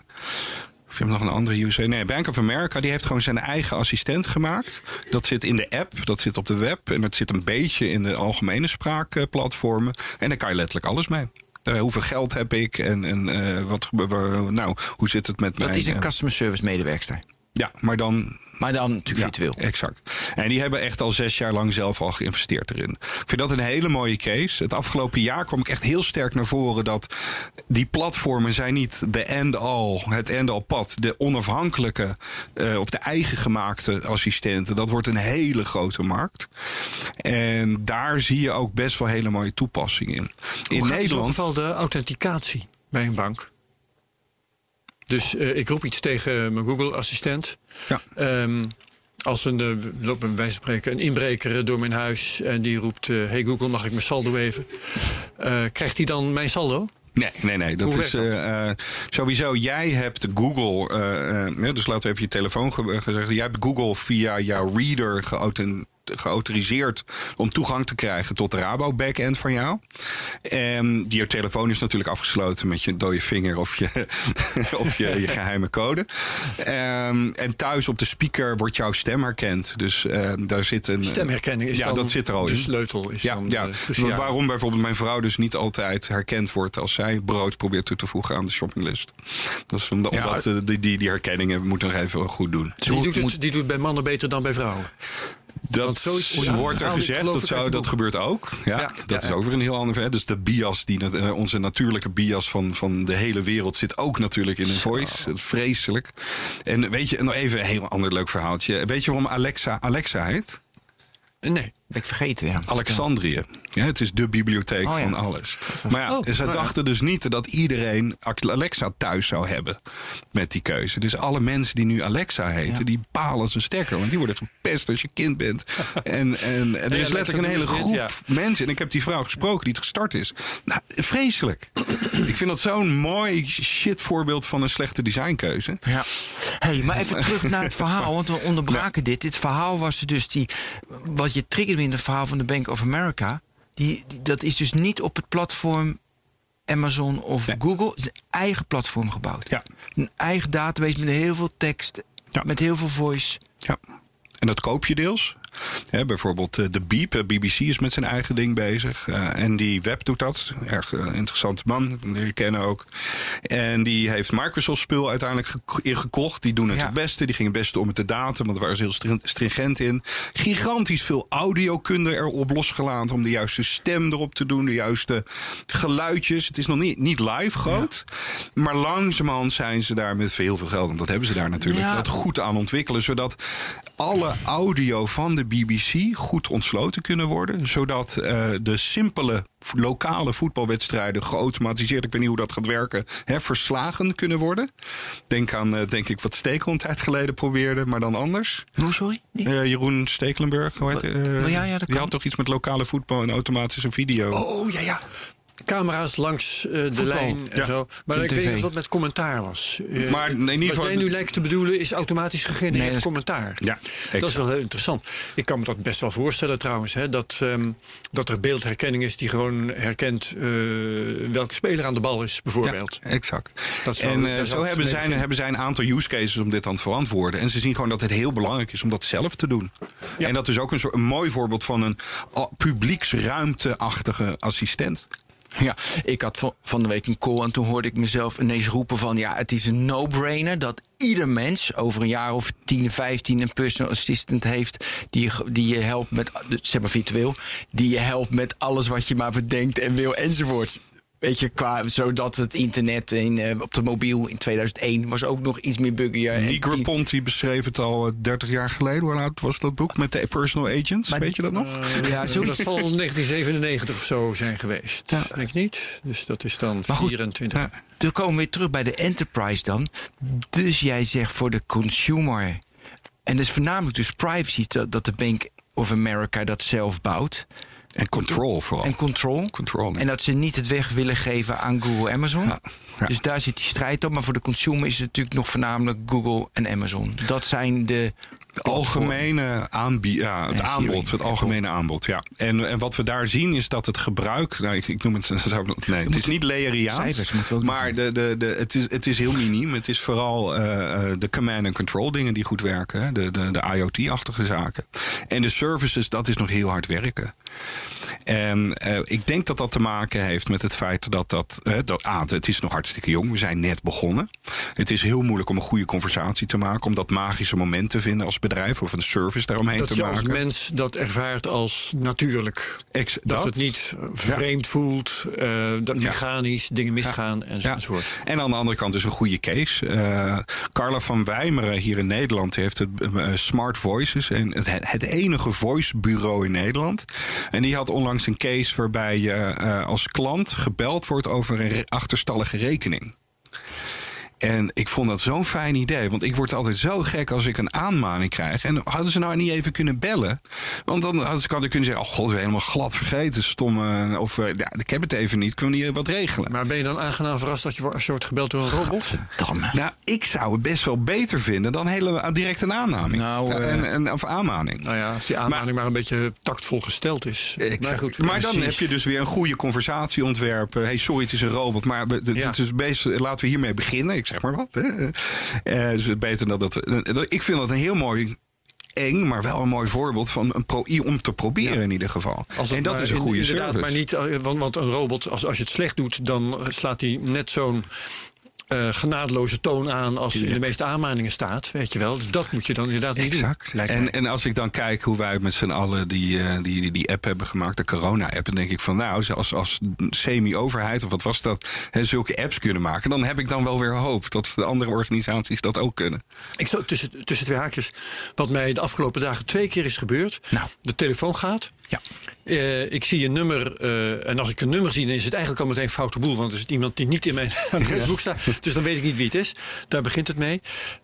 Je hebt nog een andere user? Nee, Bank of America die heeft gewoon zijn eigen assistent gemaakt. Dat zit in de app, dat zit op de web en dat zit een beetje in de algemene spraakplatformen. En daar kan je letterlijk alles mee. Eh, hoeveel geld heb ik? En, en eh, wat, nou, hoe zit het met Dat mij? is een customer service medewerkster. Ja, maar dan Maar dan natuurlijk virtueel. Exact. En die hebben echt al zes jaar lang zelf al geïnvesteerd erin. Ik vind dat een hele mooie case. Het afgelopen jaar kwam ik echt heel sterk naar voren dat die platformen zijn niet de end-all, het end-all pad. De onafhankelijke eh, of de eigen gemaakte assistenten. Dat wordt een hele grote markt. En daar zie je ook best wel hele mooie toepassingen in. In Hoe gaat in zo'n Nederland. geval de authenticatie bij een bank? Dus eh, ik roep iets tegen mijn Google-assistent. Ja. Ehm, als een, loopt bij wijze van spreken een inbreker door mijn huis en die roept: eh, Hey Google, mag ik mijn saldo even? Eh, krijgt hij dan mijn saldo? Nee, nee, nee. Dat Hoe is eh, eh, sowieso. Jij hebt Google. eh, eh, dus laten we even je telefoon ge- gezegd. Jij hebt Google via jouw reader geauten- geautoriseerd om toegang te krijgen tot de Rabo backend van jou. En je telefoon is natuurlijk afgesloten met je dode vinger of je, of je, je geheime code. Ehm, en thuis op de speaker wordt jouw stem herkend. Dus eh, daar zit een. Stemherkenning is ja, dan dat zit er al de in. sleutel. Is Ja, dan ja. eh, cruciaal. waarom bijvoorbeeld mijn vrouw dus niet altijd herkend wordt als zij brood probeert toe te voegen aan de shoppinglist. Dat is omdat, Ja, eh, die, die, die herkenningen moeten nog even goed doen. die, doet het, die doet het bij mannen beter dan bij vrouwen. Dat wordt er gezegd, geloof dat, zou, dat gebeurt ook. Ja, dat is over een heel ander ver. Dus de bias, die, eh, onze natuurlijke bias van, van de hele wereld, zit ook natuurlijk in een voice. Vreselijk. En weet je, nog even een heel ander leuk verhaaltje. Weet je waarom Alexa Alexa heet? Nee. Ben ik vergeten, ja. Alexandrië. Ja, het is de bibliotheek Oh, ja. van alles. Maar ja, Oh, ze ja. dachten dus niet dat iedereen Alexa thuis zou hebben met die keuze. Dus alle mensen die nu Alexa heten, die palen zijn stekker. Want die worden gepest als je kind bent. En, en, en er is Alexa letterlijk een hele groep ja. mensen. En ik heb die vrouw gesproken die het gestart is. Nou, vreselijk. ik vind dat zo'n mooi shit voorbeeld van een slechte designkeuze. Ja. Hey, maar even terug naar het verhaal, want we onderbraken dit. Dit verhaal was dus die. Wat je triggerde in het verhaal van de Bank of America. Die, die- dat is dus niet op het platform Amazon of Nee. Google. Het is een eigen platform gebouwd. Ja. Een eigen database met heel veel tekst, Ja. met heel veel voice. Ja. En dat koop je deels. Hè, bijvoorbeeld eh, de Beep, eh, BBC is met zijn eigen ding bezig. Eh, en die Web doet dat. Erg interessante man, die kennen ook. En die heeft Microsoft spul uiteindelijk gek- ingekocht. Die doen het Ja. het beste. Die gingen het beste om met de data, want daar waren ze heel strin- stringent in. Gigantisch veel audiokunde erop losgelaten om de juiste stem erop te doen. De juiste geluidjes. Het is nog niet, niet live groot. Maar langzamerhand zijn ze daar met heel veel geld, want dat hebben ze daar natuurlijk, Ja. dat goed aan ontwikkelen. Zodat alle audio van de BBC goed ontsloten kunnen worden. Zodat eh, de simpele lokale voetbalwedstrijden geautomatiseerd, ik weet niet hoe dat gaat werken, hè, verslagen kunnen worden. Denk aan, eh, denk ik, wat Stekel een tijd geleden probeerde, maar dan anders. Hoe, sorry? Eh, Jeroen Stekelenburg, hoe heet, ja, ja, dat die kan. had toch iets met lokale voetbal en automatische video. Oh ja, ja. Camera's langs eh, de lijn en ja. zo. Maar ik weet niet of dat met commentaar was. Eh, Maar in ieder wat geval- jij nu lijkt te bedoelen is automatisch gegenereerd Nee, commentaar. Ja, dat is wel heel interessant. Ik kan me dat best wel voorstellen trouwens. Hè, dat, ehm, dat er beeldherkenning is die gewoon herkent eh, welke speler aan de bal is, bijvoorbeeld. Ja, exact. Dat en zo hebben zij, hebben zij een aantal use cases om dit aan te verantwoorden. En ze zien gewoon dat het heel belangrijk is om dat zelf te doen. En dat is ook een, soort, een mooi voorbeeld van een publieksruimteachtige assistent. Ja, ik had van- de week een call en toen hoorde ik mezelf ineens roepen van... ja, het is een no-brainer dat ieder mens over een jaar of 10, 15 een personal assistant heeft... die die je helpt met, zeg maar virtueel, die je helpt met alles wat je maar bedenkt en wil enzovoort. Weet je, qua, zodat het internet in, eh, op de mobiel in 2001 was ook nog iets meer buggier. En Nick die- Ponti beschreef het al eh, 30 jaar geleden. Hoe oud was dat boek met de personal agents? Maar- Weet je dat nog? ja, Eh, zo dat zal 1997 of zo zijn geweest. Ja. Denk ik niet. Dus dat is dan Maar goed, 24. Ja. Toen komen we weer terug bij de enterprise dan. Dus jij zegt voor de consumer. En dat is voornamelijk dus privacy dat, dat de Bank of America dat zelf bouwt. En control vooral. En control. Control. En dat ze niet het weg willen geven aan Google Amazon. Ja, ja. Dus daar zit die strijd op. Maar voor de consumer is het natuurlijk nog voornamelijk Google en Amazon. Dat zijn de algemene aanbie ja, het En aanbod, het algemene aanbod, ja. En, en wat we daar zien is dat het gebruik, nou, ik, ik noem het, nee, het is niet ook maar de, de, de, het, is, het is heel miniem. Het is vooral eh, eh, de command and control dingen die goed werken, hè, de, de, de IoT-achtige zaken. En de services, dat is nog heel hard werken. En eh, ik denk dat dat te maken heeft met het feit dat dat, eh, dat A, het is nog hartstikke jong. We zijn net begonnen. Het is heel moeilijk om een goede conversatie te maken, om dat magische moment te vinden als bedrijf of een service daaromheen Dat te je als maken. mens dat ervaart als natuurlijk. Ex- Dat, het niet vreemd voelt, eh, dat mechanisch dingen misgaan en Ja. enzovoort. En aan de andere kant is een goede case. Carla van Wijmeren hier in Nederland heeft het Smart Voices. En het, het enige voicebureau in Nederland. En die had onlangs een case waarbij je eh, als klant gebeld wordt over een achterstallige rekening. En ik vond dat zo'n fijn idee. Want ik word altijd zo gek als ik een aanmaning krijg. En hadden ze nou niet even kunnen bellen? Want dan had ik kunnen zeggen: Oh god, we helemaal glad vergeten. Stomme. Of eh, ja, ik heb het even niet. Kunnen we niet eh, wat regelen? Maar ben je dan aangenaam verrast dat je, als je wordt gebeld door een robot? Damme. Nou, ik zou het best wel beter vinden dan hele direct een aannaming. Nou, eh, en, en, of aanmaning. Nou ja, als die aanmaning maar, een beetje tactvol gesteld is. Exact. Maar goed, maar dan heb je dus weer een goede conversatie ontwerpen. hey, sorry, het is een robot, maar het Ja. is best, laten we hiermee beginnen. Ik zeg maar wat. hè. Eh, dus beter dat dat. eh, Ik vind dat een heel mooi. Eng, maar wel een mooi voorbeeld van een pro, om te proberen in ieder geval. En dat is een goede inderdaad, service. Maar niet, eh, want, want een robot, als, als je het slecht doet, dan slaat hij net zo'n eh genadeloze toon aan als in de meeste aanmaningen staat. Weet je wel. Dus dat moet je dan inderdaad niet doen. Exact. En, en als ik dan kijk hoe wij met z'n allen die, eh, die, die, die app hebben gemaakt, de corona-app, dan denk ik van nou, als, als semi-overheid of wat was dat, hè, zulke apps kunnen maken, dan heb ik dan wel weer hoop dat de andere organisaties dat ook kunnen. Ik zou tussen, tussen twee haakjes. Wat mij de afgelopen dagen twee keer is gebeurd. Nou. De telefoon gaat. Ja. Eh, ik zie een nummer. eh, en als ik een nummer zie, dan is het eigenlijk al meteen foute boel. Want er is iemand die niet in mijn adresboek staat. Dus dan weet ik niet wie het is. Daar begint het mee.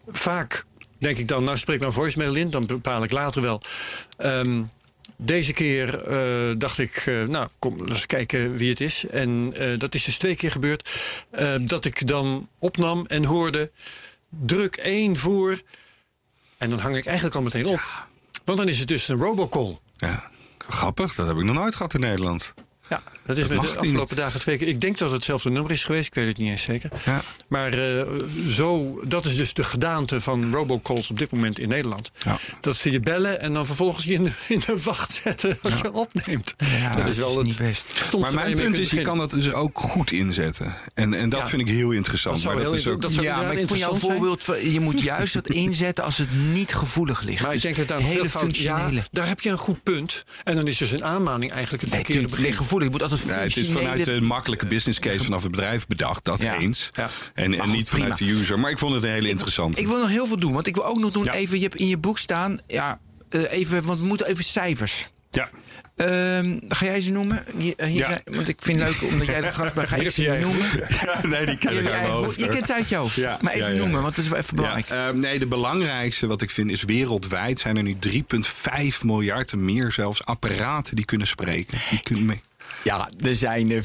Vaak denk ik dan, nou spreek maar voicemail in. Dan bepaal ik later wel. Ehm, deze keer eh, dacht ik, nou, kom eens kijken wie het is. En dat is dus twee keer gebeurd. dat ik dan opnam en hoorde, druk één voor. En dan hang ik eigenlijk al meteen op. Want dan is het dus een robocall. Ja, grappig, dat heb ik nog nooit gehad in Nederland. Ja, dat is Dat me mag de niet. afgelopen dagen twee keer. Ik denk dat het hetzelfde nummer is geweest. Ik weet het niet eens zeker. Ja. Maar eh, zo, dat is dus de gedaante van robocalls op dit moment in Nederland. Ja. Dat ze je bellen en dan vervolgens je in de, in de wacht zetten als je opneemt. Ja, dat is wel het niet best. stomste Maar mijn punt is, je kan dat dus ook goed inzetten. En, en dat Ja. vind ik heel interessant. Dat zou maar dat heel is ook, dat zou Ja, maar ik vond jouw interessant zijn. voorbeeld, van- je moet juist dat inzetten als het niet gevoelig ligt. Maar ik denk dat daar hele functionele. Ja, daar heb je een goed punt. En dan is dus een aanmaning eigenlijk het verkeerde begin. Gevoelig. Je moet Nee, het is vanuit de makkelijke business case vanaf het bedrijf bedacht, dat Ja. eens. Ja. En, en goed, niet vanuit prima. de user. Maar ik vond het een hele interessante. Ik wil nog heel veel doen, want ik wil ook nog doen even. Je hebt in je boek staan, ja, eh, even, want we moeten even cijfers. ja. Ehm, ga jij ze noemen? Hier, eh, hier Ja. zijn- want ik vind het leuk omdat jij de gast bent. Ga ik ze noemen? nee, die ken ik uit mijn hoofd. je kent het uit je hoofd. Ja, maar even noemen, want dat is wel even belangrijk. Ja, eh, nee, de belangrijkste wat ik vind is wereldwijd zijn er nu 3,5 miljard en meer zelfs apparaten die kunnen spreken. Die kunnen mee. Ja, er zijn eh,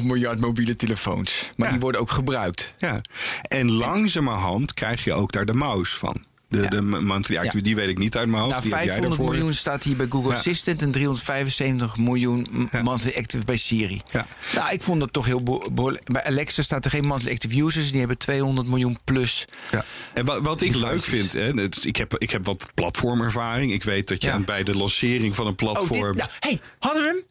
4,5 miljard mobiele telefoons. Maar Ja. die worden ook gebruikt. Ja. En langzamerhand krijg je ook daar de mouse van. De, Ja. de monthly active, Ja. die weet ik niet uit mijn hoofd. Nou, die heb jij 500 ervoor. miljoen staat hier bij Google Ja. Assistant en 375 miljoen monthly active bij Siri. Ja. Nou, ik vond dat toch heel beho- behoorlijk. Bij Alexa staat er geen monthly active users. Die hebben 200 miljoen plus. Ja. En wat, wat ik leuk vind, hè, het- ik, heb, ik heb wat platformervaring. Ik weet dat je bij de lancering van een Oh, platform. dit, nou, hey, hadden we hem?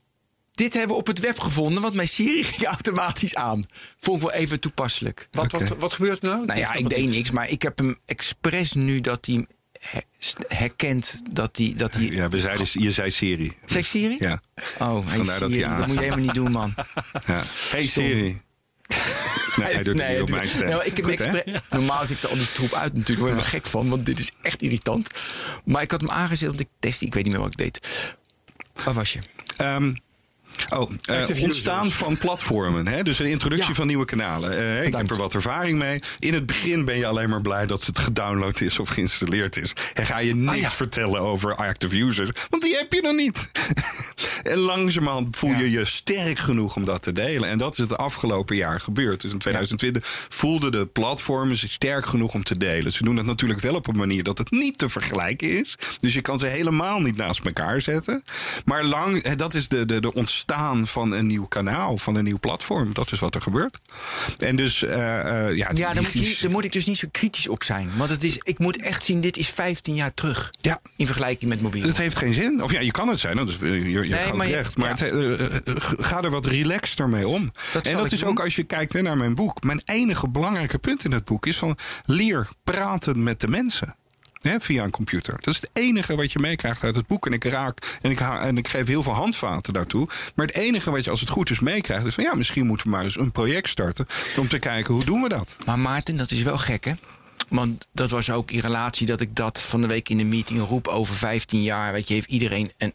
Dit hebben we op het web gevonden, want mijn Siri ging automatisch aan. Vond ik wel even toepasselijk. Wat, wat, wat gebeurt er nou? Nou ja, ik deed niks, maar ik heb hem expres nu dat hij her- herkent dat hij. Dat hij Ja, we zeiden, je zei Siri. Zeg Siri? Ja. Oh, hey, Vandaar dat Siri, hij aan- dat moet je helemaal niet doen, man. ja. Hey Siri. Nee, hij doet het niet op mijn stem. Nou, ik heb hem Goed, hè? expres- Normaal zit er al die troep uit natuurlijk. Daar word ik gek van, want dit is echt irritant. Maar ik had hem aangezet, want ik testte. Ik weet niet meer wat ik deed. Waar was je? Ehm, Oh, Active ontstaan van platformen. Hè? Dus een introductie Ja. van nieuwe kanalen. Eh, ik heb er wat ervaring mee. In het begin ben je alleen maar blij dat het gedownload is of geïnstalleerd is. En ga je niks ja. vertellen over active users, want die heb je nog niet. en langzamerhand voel je je sterk genoeg om dat te delen. En dat is het afgelopen jaar gebeurd. Dus in 2020 voelden de platformen zich sterk genoeg om te delen. Ze doen dat natuurlijk wel op een manier dat het niet te vergelijken is. Dus je kan ze helemaal niet naast elkaar zetten. Maar lang, eh, dat is de, de, de ontstaan van een nieuw kanaal, van een nieuw platform. Dat is wat er gebeurt. En dus, eh, eh, ja, Ja, daar moet, niet- daar moet ik dus niet zo kritisch op zijn. Want het is, ik moet echt zien, dit is 15 jaar terug. Ja. In vergelijking met mobiel. Het heeft geen zin. Of ja, je kan het zijn, dat is je, je Nee, maar je- recht. Maar ja. het, eh, ga er wat relaxter mee om. Dat en dat is doen. ook als je kijkt hè, naar mijn boek. Mijn enige belangrijke punt in het boek is van leer praten met de mensen. Via een computer. Dat is het enige wat je meekrijgt uit het boek. En ik raak en ik, en ik geef heel veel handvaten daartoe. Maar het enige wat je als het goed is meekrijgt, is van ja, misschien moeten we maar eens een project starten. Om te kijken hoe doen we dat. Maar Maarten, dat is wel gek, hè? Want dat was ook in relatie dat ik dat van de week in de meeting roep over 15 jaar. Weet je, heeft iedereen een.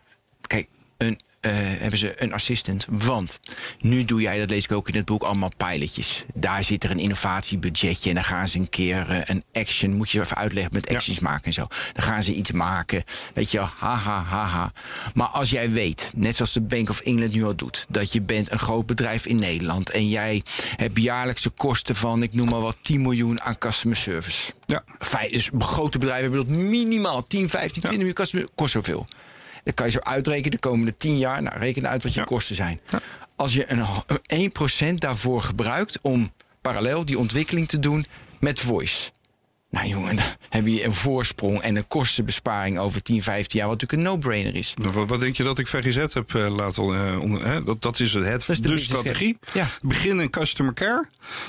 Eh, hebben ze een assistant. Want nu doe jij, dat lees ik ook in het boek, allemaal pilotjes. Daar zit er een innovatiebudgetje en dan gaan ze een keer eh, een action, moet je even uitleggen, met actions maken en zo. Dan gaan ze iets maken, weet je, haha, haha. Maar als jij weet, net zoals de Bank of England nu al doet, dat je bent een groot bedrijf in Nederland en jij hebt jaarlijkse kosten van, ik noem maar wat, 10 miljoen aan customer service. Ja. Feit, dus grote bedrijven hebben dat minimaal 10, 15, 20 miljoen customer kost zoveel. Dan kan je zo uitrekenen de komende 10 jaar. Nou, reken uit wat je Ja. kosten zijn. Als je een 1% daarvoor gebruikt om parallel die ontwikkeling te doen met voice. Nou jongen, dan heb je een voorsprong en een kostenbesparing over 10, 15 jaar, wat natuurlijk een no-brainer is. Wat, wat denk je dat ik VGZ heb eh, laten eh, onder, hè? Dat, dat is het, het is de de, business strategie. Ja. Begin in customer care.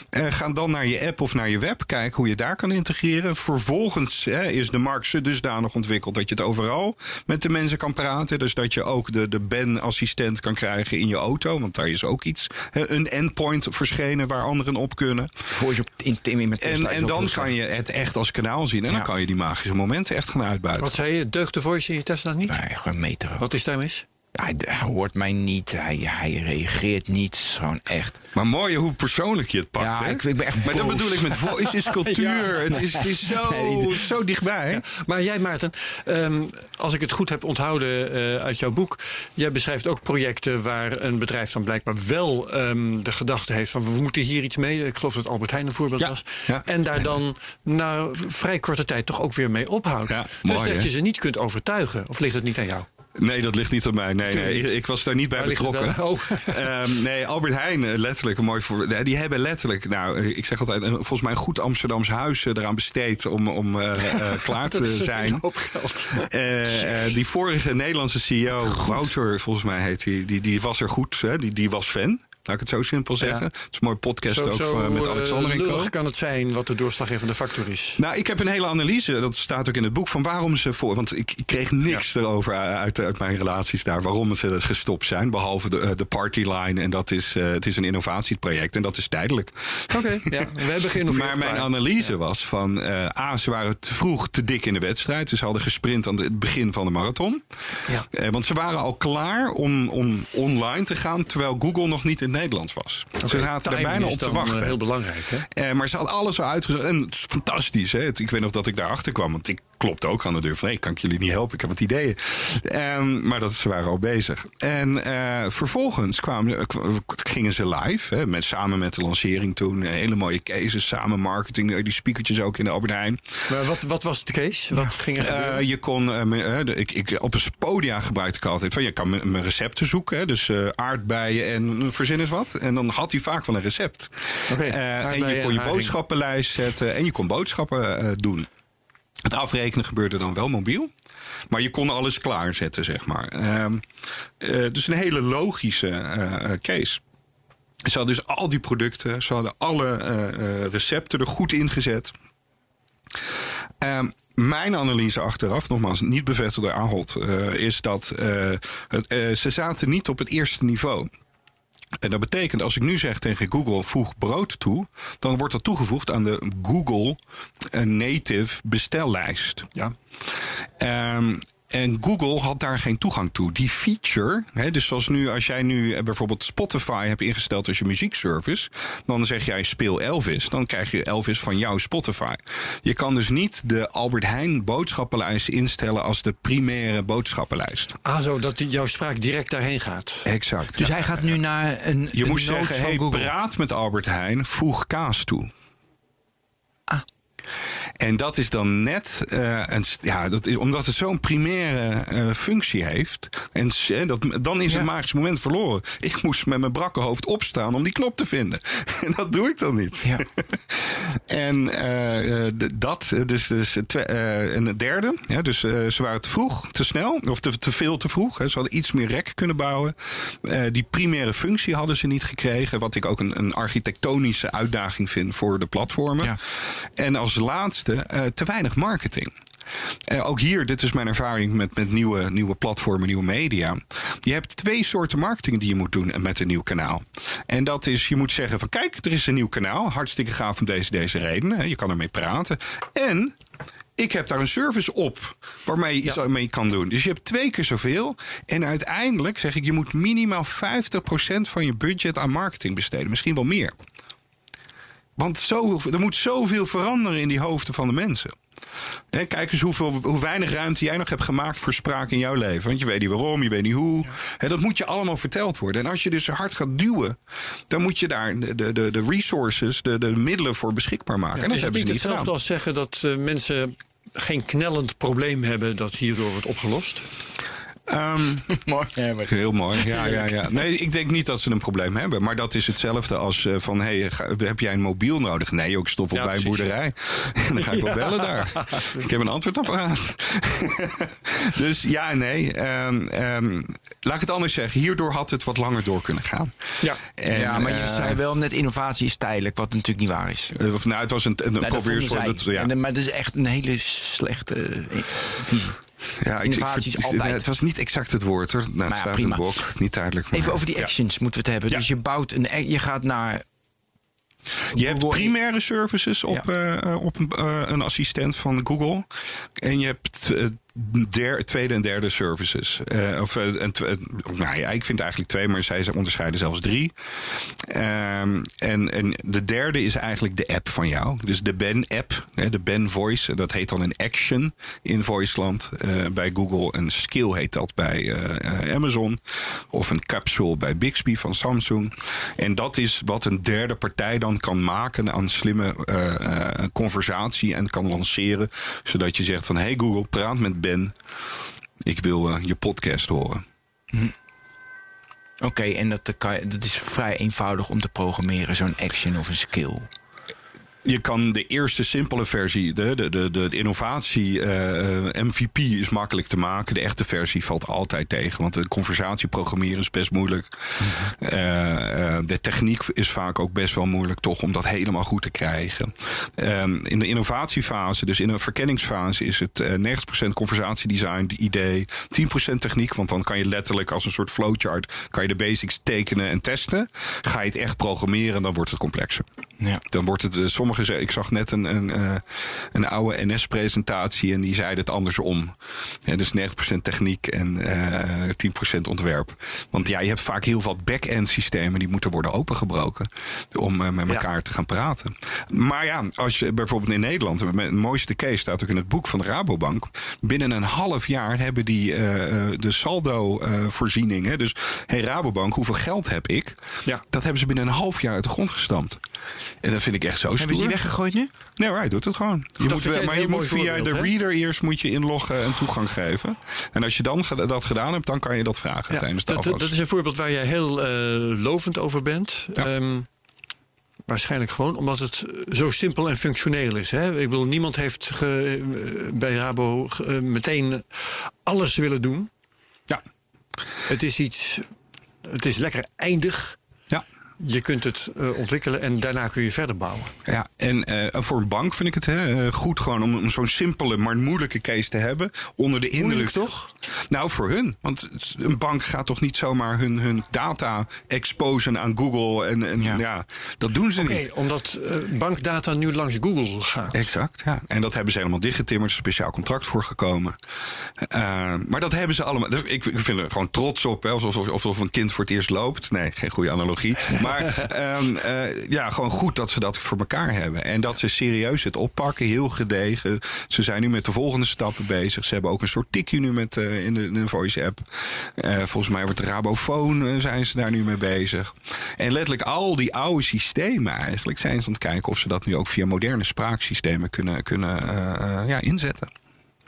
Eh, ga dan naar je app of naar je web. Kijken hoe je daar kan integreren. Vervolgens hè, is de markt dusdanig ontwikkeld dat je het overal met de mensen kan praten. Dus dat je ook de, de Ben-assistent kan krijgen in je auto. Want daar is ook iets. hè, een endpoint verschenen waar anderen op kunnen. Voice op in, in, met En, dan kan je het echt als kanaal zien. En Ja. dan kan je die magische momenten echt gaan uitbuiten. Wat zei je? Deugt de voice in je Tesla niet? Nee, gewoon meteren. Wat is daar mis? Hij, hij hoort mij niet, hij, hij reageert niet. Gewoon echt. Maar mooi hoe persoonlijk je het pakt. Ja, hè? ik- ik ben echt maar dat bedoel ik met voice is cultuur. het, is, het is zo, Nee, zo dichtbij. Maar jij, Maarten, ehm, als ik het goed heb onthouden eh, uit jouw boek. Jij beschrijft ook projecten waar een bedrijf dan blijkbaar wel ehm, de gedachte heeft van we moeten hier iets mee. Ik geloof dat Albert Heijn een voorbeeld Ja, was. ja. En daar dan na vrij korte tijd toch ook weer mee ophoudt. Ja, dus mooi, dat hè? je ze niet kunt overtuigen. Of ligt het niet aan jou? Nee, dat ligt niet aan mij. Nee, nee, ik, ik was daar niet bij Waar betrokken. Oh. Ehm, nee, Albert Heijn, eh, letterlijk een mooi voor. Die hebben letterlijk, nou, eh, ik zeg altijd, volgens mij een goed Amsterdams huis eh, eraan besteed om, om klaar Dat te is een zijn. hoop geld. Die vorige Nederlandse CEO, Wouter, volgens mij heet hij, die, die was er goed. Hè? Die, die was fan. Laat ik het zo simpel zeggen. Het is een mooi podcast Zo, ook zo met eh, Alexander en Co. kan het zijn wat de doorslaggevende factor is. Nou, ik heb een hele analyse, dat staat ook in het boek, van waarom ze voor. Want ik, ik kreeg niks erover uit, uit mijn relaties daar, waarom ze gestopt zijn. Behalve de, eh, de partyline. En dat is, eh, het is een innovatieproject en dat is tijdelijk. Oké, ja, we hebben geïnnoveerd. Maar mijn analyse was van A, ze waren te vroeg te dik in de wedstrijd. Dus ze hadden gesprint aan het begin van de marathon. Ja. Want ze waren al klaar om, om online te gaan, terwijl Google nog niet in Nederland was. Ze zaten er bijna op te wachten. eh, heel belangrijk, hè? Eh, maar ze had alles al uitgezocht. En het is fantastisch. Hè? Ik weet nog dat ik daarachter kwam. Want ik klopte ook aan de deur van... nee, kan ik jullie niet helpen? Ik heb wat ideeën. Ehm, maar dat, ze waren al bezig. En eh, vervolgens kwamen, eh, gingen ze live. Hè, met, samen met de lancering toen. Eh, hele mooie cases, samen marketing. Die speakertjes ook in de Albert Heijn. Maar wat, wat was de case? Wat ging er je kon, de- ik, ik, op een podia gebruikte ik altijd van je kan mijn recepten zoeken. Hè, dus aardbeien en eh, verzin eens wat. En dan had hij vaak van een recept. En je kon je boodschappenlijst zetten en je kon boodschappen doen. Het afrekenen gebeurde dan wel mobiel. Maar je kon alles klaarzetten, zeg maar. Ehm, eh, dus een hele logische eh, eh, case. Ze hadden dus al die producten, ze hadden alle recepten er goed ingezet. Ehm, mijn analyse achteraf, nogmaals niet bevestigd door Ahold, is dat het, ze zaten niet op het eerste niveau. En dat betekent, als ik nu zeg tegen Google voeg brood toe, dan wordt dat toegevoegd aan de Google eh, native bestellijst. Ja. Ehm, En Google had daar geen toegang toe. Die feature, hè, dus zoals nu, als jij nu eh, bijvoorbeeld Spotify hebt ingesteld als je muziekservice, dan zeg jij speel Elvis, dan krijg je Elvis van jouw Spotify. Je kan dus niet de Albert Heijn boodschappenlijst instellen als de primaire boodschappenlijst. Ah, zo, dat jouw spraak direct daarheen gaat. Exact. Dus hij gaat nu naar een. je een moet nood zeggen, hey, Google. praat met Albert Heijn, voeg kaas toe. Ah. En dat is dan net, eh, een, ja, dat is, omdat het zo'n primaire eh, functie heeft. En dat, dan is Ja. het magisch moment verloren. Ik moest met mijn brakke hoofd opstaan om die knop te vinden. En dat doe ik dan niet. Ja. En eh, dat, dus, dus het twe- en het derde, ja, dus ze waren te vroeg, te snel, of te, te veel te vroeg. Hè. Ze hadden iets meer rek kunnen bouwen. Die primaire functie hadden ze niet gekregen, wat ik ook een, een architectonische uitdaging vind voor de platformen. Ja. En als laatste, eh, te weinig marketing. Eh, ook hier, dit is mijn ervaring met, met nieuwe, nieuwe platformen, nieuwe media. Je hebt twee soorten marketing die je moet doen met een nieuw kanaal. En dat is, je moet zeggen van kijk, er is een nieuw kanaal. Hartstikke gaaf om deze, deze redenen. Je kan ermee praten. En ik heb daar een service op waarmee je iets mee kan doen. Dus je hebt twee keer zoveel. En uiteindelijk zeg ik, je moet minimaal 50% van je budget aan marketing besteden. Misschien wel meer. Want zo, er moet zoveel veranderen in die hoofden van de mensen. Kijk eens hoeveel, hoe weinig ruimte jij nog hebt gemaakt voor spraak in jouw leven. Want je weet niet waarom, je weet niet hoe. Dat moet je allemaal verteld worden. En als je dus hard gaat duwen, dan moet je daar de, de, de, resources, de, de middelen voor beschikbaar maken. en dat is hebben niet ze niet hetzelfde gedaan. als zeggen dat eh, mensen geen knellend probleem hebben dat hierdoor wordt opgelost? Ehm, Mooi. Herbert. Heel mooi, ja, ja, ja. Nee, ik denk niet dat ze een probleem hebben. Maar dat is hetzelfde als eh, van... Hey, ga- heb jij een mobiel nodig? Nee, ook stop op Ja, bij een precies. boerderij. En dan ga ik wel bellen daar. Ik heb een antwoordapparaat. dus ja en nee. Ehm, ehm, laat ik het anders zeggen. Hierdoor had het wat langer door kunnen gaan. Ja. En, ja, maar je eh, zei wel net innovatie is tijdelijk, wat natuurlijk niet waar is. eh, of, nou, het was een, een Nou, dat ja. En, maar het is echt een hele slechte eh, visie. Ja, ik, ik, het- altijd. Het was niet exact het woord hoor. Nou, het ja, staat in prima. het boek. Niet duidelijk. maar- Even over die Ja. actions moeten we het hebben. Ja. Dus je bouwt een, je gaat naar Je hebt primaire services op, Ja. eh, op een, eh, een assistent van Google. En je hebt eh, der, tweede en derde services. Eh, of, eh, een, twe- nou ja, ik vind eigenlijk twee, maar zij onderscheiden zelfs drie. Ehm, en, en de derde is eigenlijk de app van jou. Dus de Ben-app, de Ben Voice. Dat heet dan een action in Voiceland eh, bij Google. Een skill heet dat bij eh, eh, Amazon. Of een capsule bij Bixby van Samsung. En dat is wat een derde partij dan kan maken aan slimme eh, eh, conversatie en kan lanceren. Zodat je zegt van hey Google, praat met Ben. Ik wil eh, je podcast horen. Oké, en dat, je- dat is vrij eenvoudig om te programmeren, zo'n action of een skill. Je kan de eerste simpele versie, de, de, de, de innovatie eh, MVP is makkelijk te maken. De echte versie valt altijd tegen. Want de conversatie programmeren is best moeilijk. Eh, eh, de techniek is vaak ook best wel moeilijk, toch, om dat helemaal goed te krijgen. Ehm, in de innovatiefase, dus in een verkenningsfase, is het eh 90% conversatiedesign, de idee, 10% techniek. Want dan kan je letterlijk als een soort flowchart kan je de basics tekenen en testen. Ga je het echt programmeren, dan wordt het complexer. Ja. Dan wordt het, eh, sommigen ik zag net een, een, eh, een oude NS-presentatie en die zeiden het andersom. Ja, dus 90% techniek en eh 10% ontwerp. Want ja, je hebt vaak heel veel back-end systemen die moeten worden opengebroken om eh, met Ja. elkaar te gaan praten. Maar ja, als je bijvoorbeeld in Nederland, het mooiste case staat ook in het boek van de Rabobank. Binnen een half jaar hebben die eh, eh, de saldo-voorziening. hè dus hey Rabobank, hoeveel geld heb ik? Ja. Dat hebben ze binnen een half jaar uit de grond gestampt. En dat vind ik echt zo Hebben weggegooid nu? Nee, hoor, hij doet het gewoon. Je moet, wel- maar je moet via de reader eerst moet je inloggen en toegang geven. En als je dan ge- dat gedaan hebt, dan kan je dat vragen tijdens de dat, dat is een voorbeeld waar jij heel eh, lovend over bent. Ja. Ehm, waarschijnlijk gewoon omdat het zo simpel en functioneel is. Hè? Ik bedoel, niemand heeft ge- eh, bij Rabo ge- eh, meteen alles willen doen. Ja. Het is iets. Het is lekker eindig. Je kunt het eh, ontwikkelen en daarna kun je verder bouwen. Ja, en eh, voor een bank vind ik het hè, eh, goed gewoon om, om zo'n simpele, maar moeilijke case te hebben. Onder de indruk. Moeilijk toch? Nou, voor hun. Want een bank gaat toch niet zomaar hun, hun data exposen aan Google. En, en ja. Ja. dat doen ze Oké, niet. omdat bankdata nu langs Google gaat. Exact, ja. En dat hebben ze helemaal dichtgetimmerd. Er is een speciaal contract voor gekomen. Maar dat hebben ze allemaal. Ik, ik vind er gewoon trots op. Hè, alsof, alsof een kind voor het eerst loopt. Nee, geen goede analogie. Maar ehm, eh, ja, gewoon goed dat ze dat voor elkaar hebben. En dat ze serieus het oppakken. Heel gedegen. Ze zijn nu met de volgende stappen bezig. Ze hebben ook een soort tikje nu met, eh, in, de, voice app. Eh, volgens mij wordt de Rabofoon zijn ze daar nu mee bezig. En letterlijk al die oude systemen eigenlijk zijn ze aan het kijken of ze dat nu ook via moderne spraaksystemen kunnen, kunnen ja, inzetten.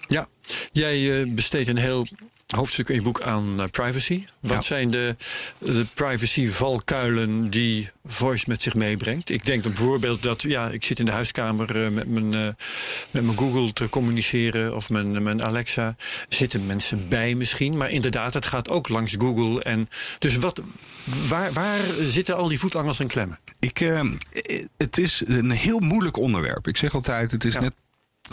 Ja, jij besteedt een heel hoofdstuk in je boek aan eh, privacy. Wat Ja. zijn de, de privacy-valkuilen die voice met zich meebrengt? Ik denk dan bijvoorbeeld dat, ja, ik zit in de huiskamer eh, met, mijn, eh, met mijn Google te communiceren of mijn, mijn Alexa. Zitten mensen bij misschien, maar inderdaad, het gaat ook langs Google. En dus wat, waar, waar zitten al die voetangels en klemmen? Ik, het is een heel moeilijk onderwerp. Ik zeg altijd, het is Ja. net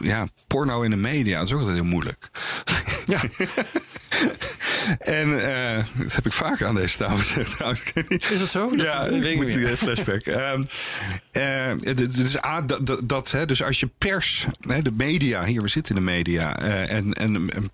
ja, porno in de media. Dat is ook altijd heel moeilijk. Ja. en eh, dat heb ik vaker aan deze tafel gezegd trouwens. Is dat zo? Dat ja, ik moet die flashback. Eh, is A, dat, dat, hè, dus als je pers, hè, de media, hier we zitten in de media, en, en, en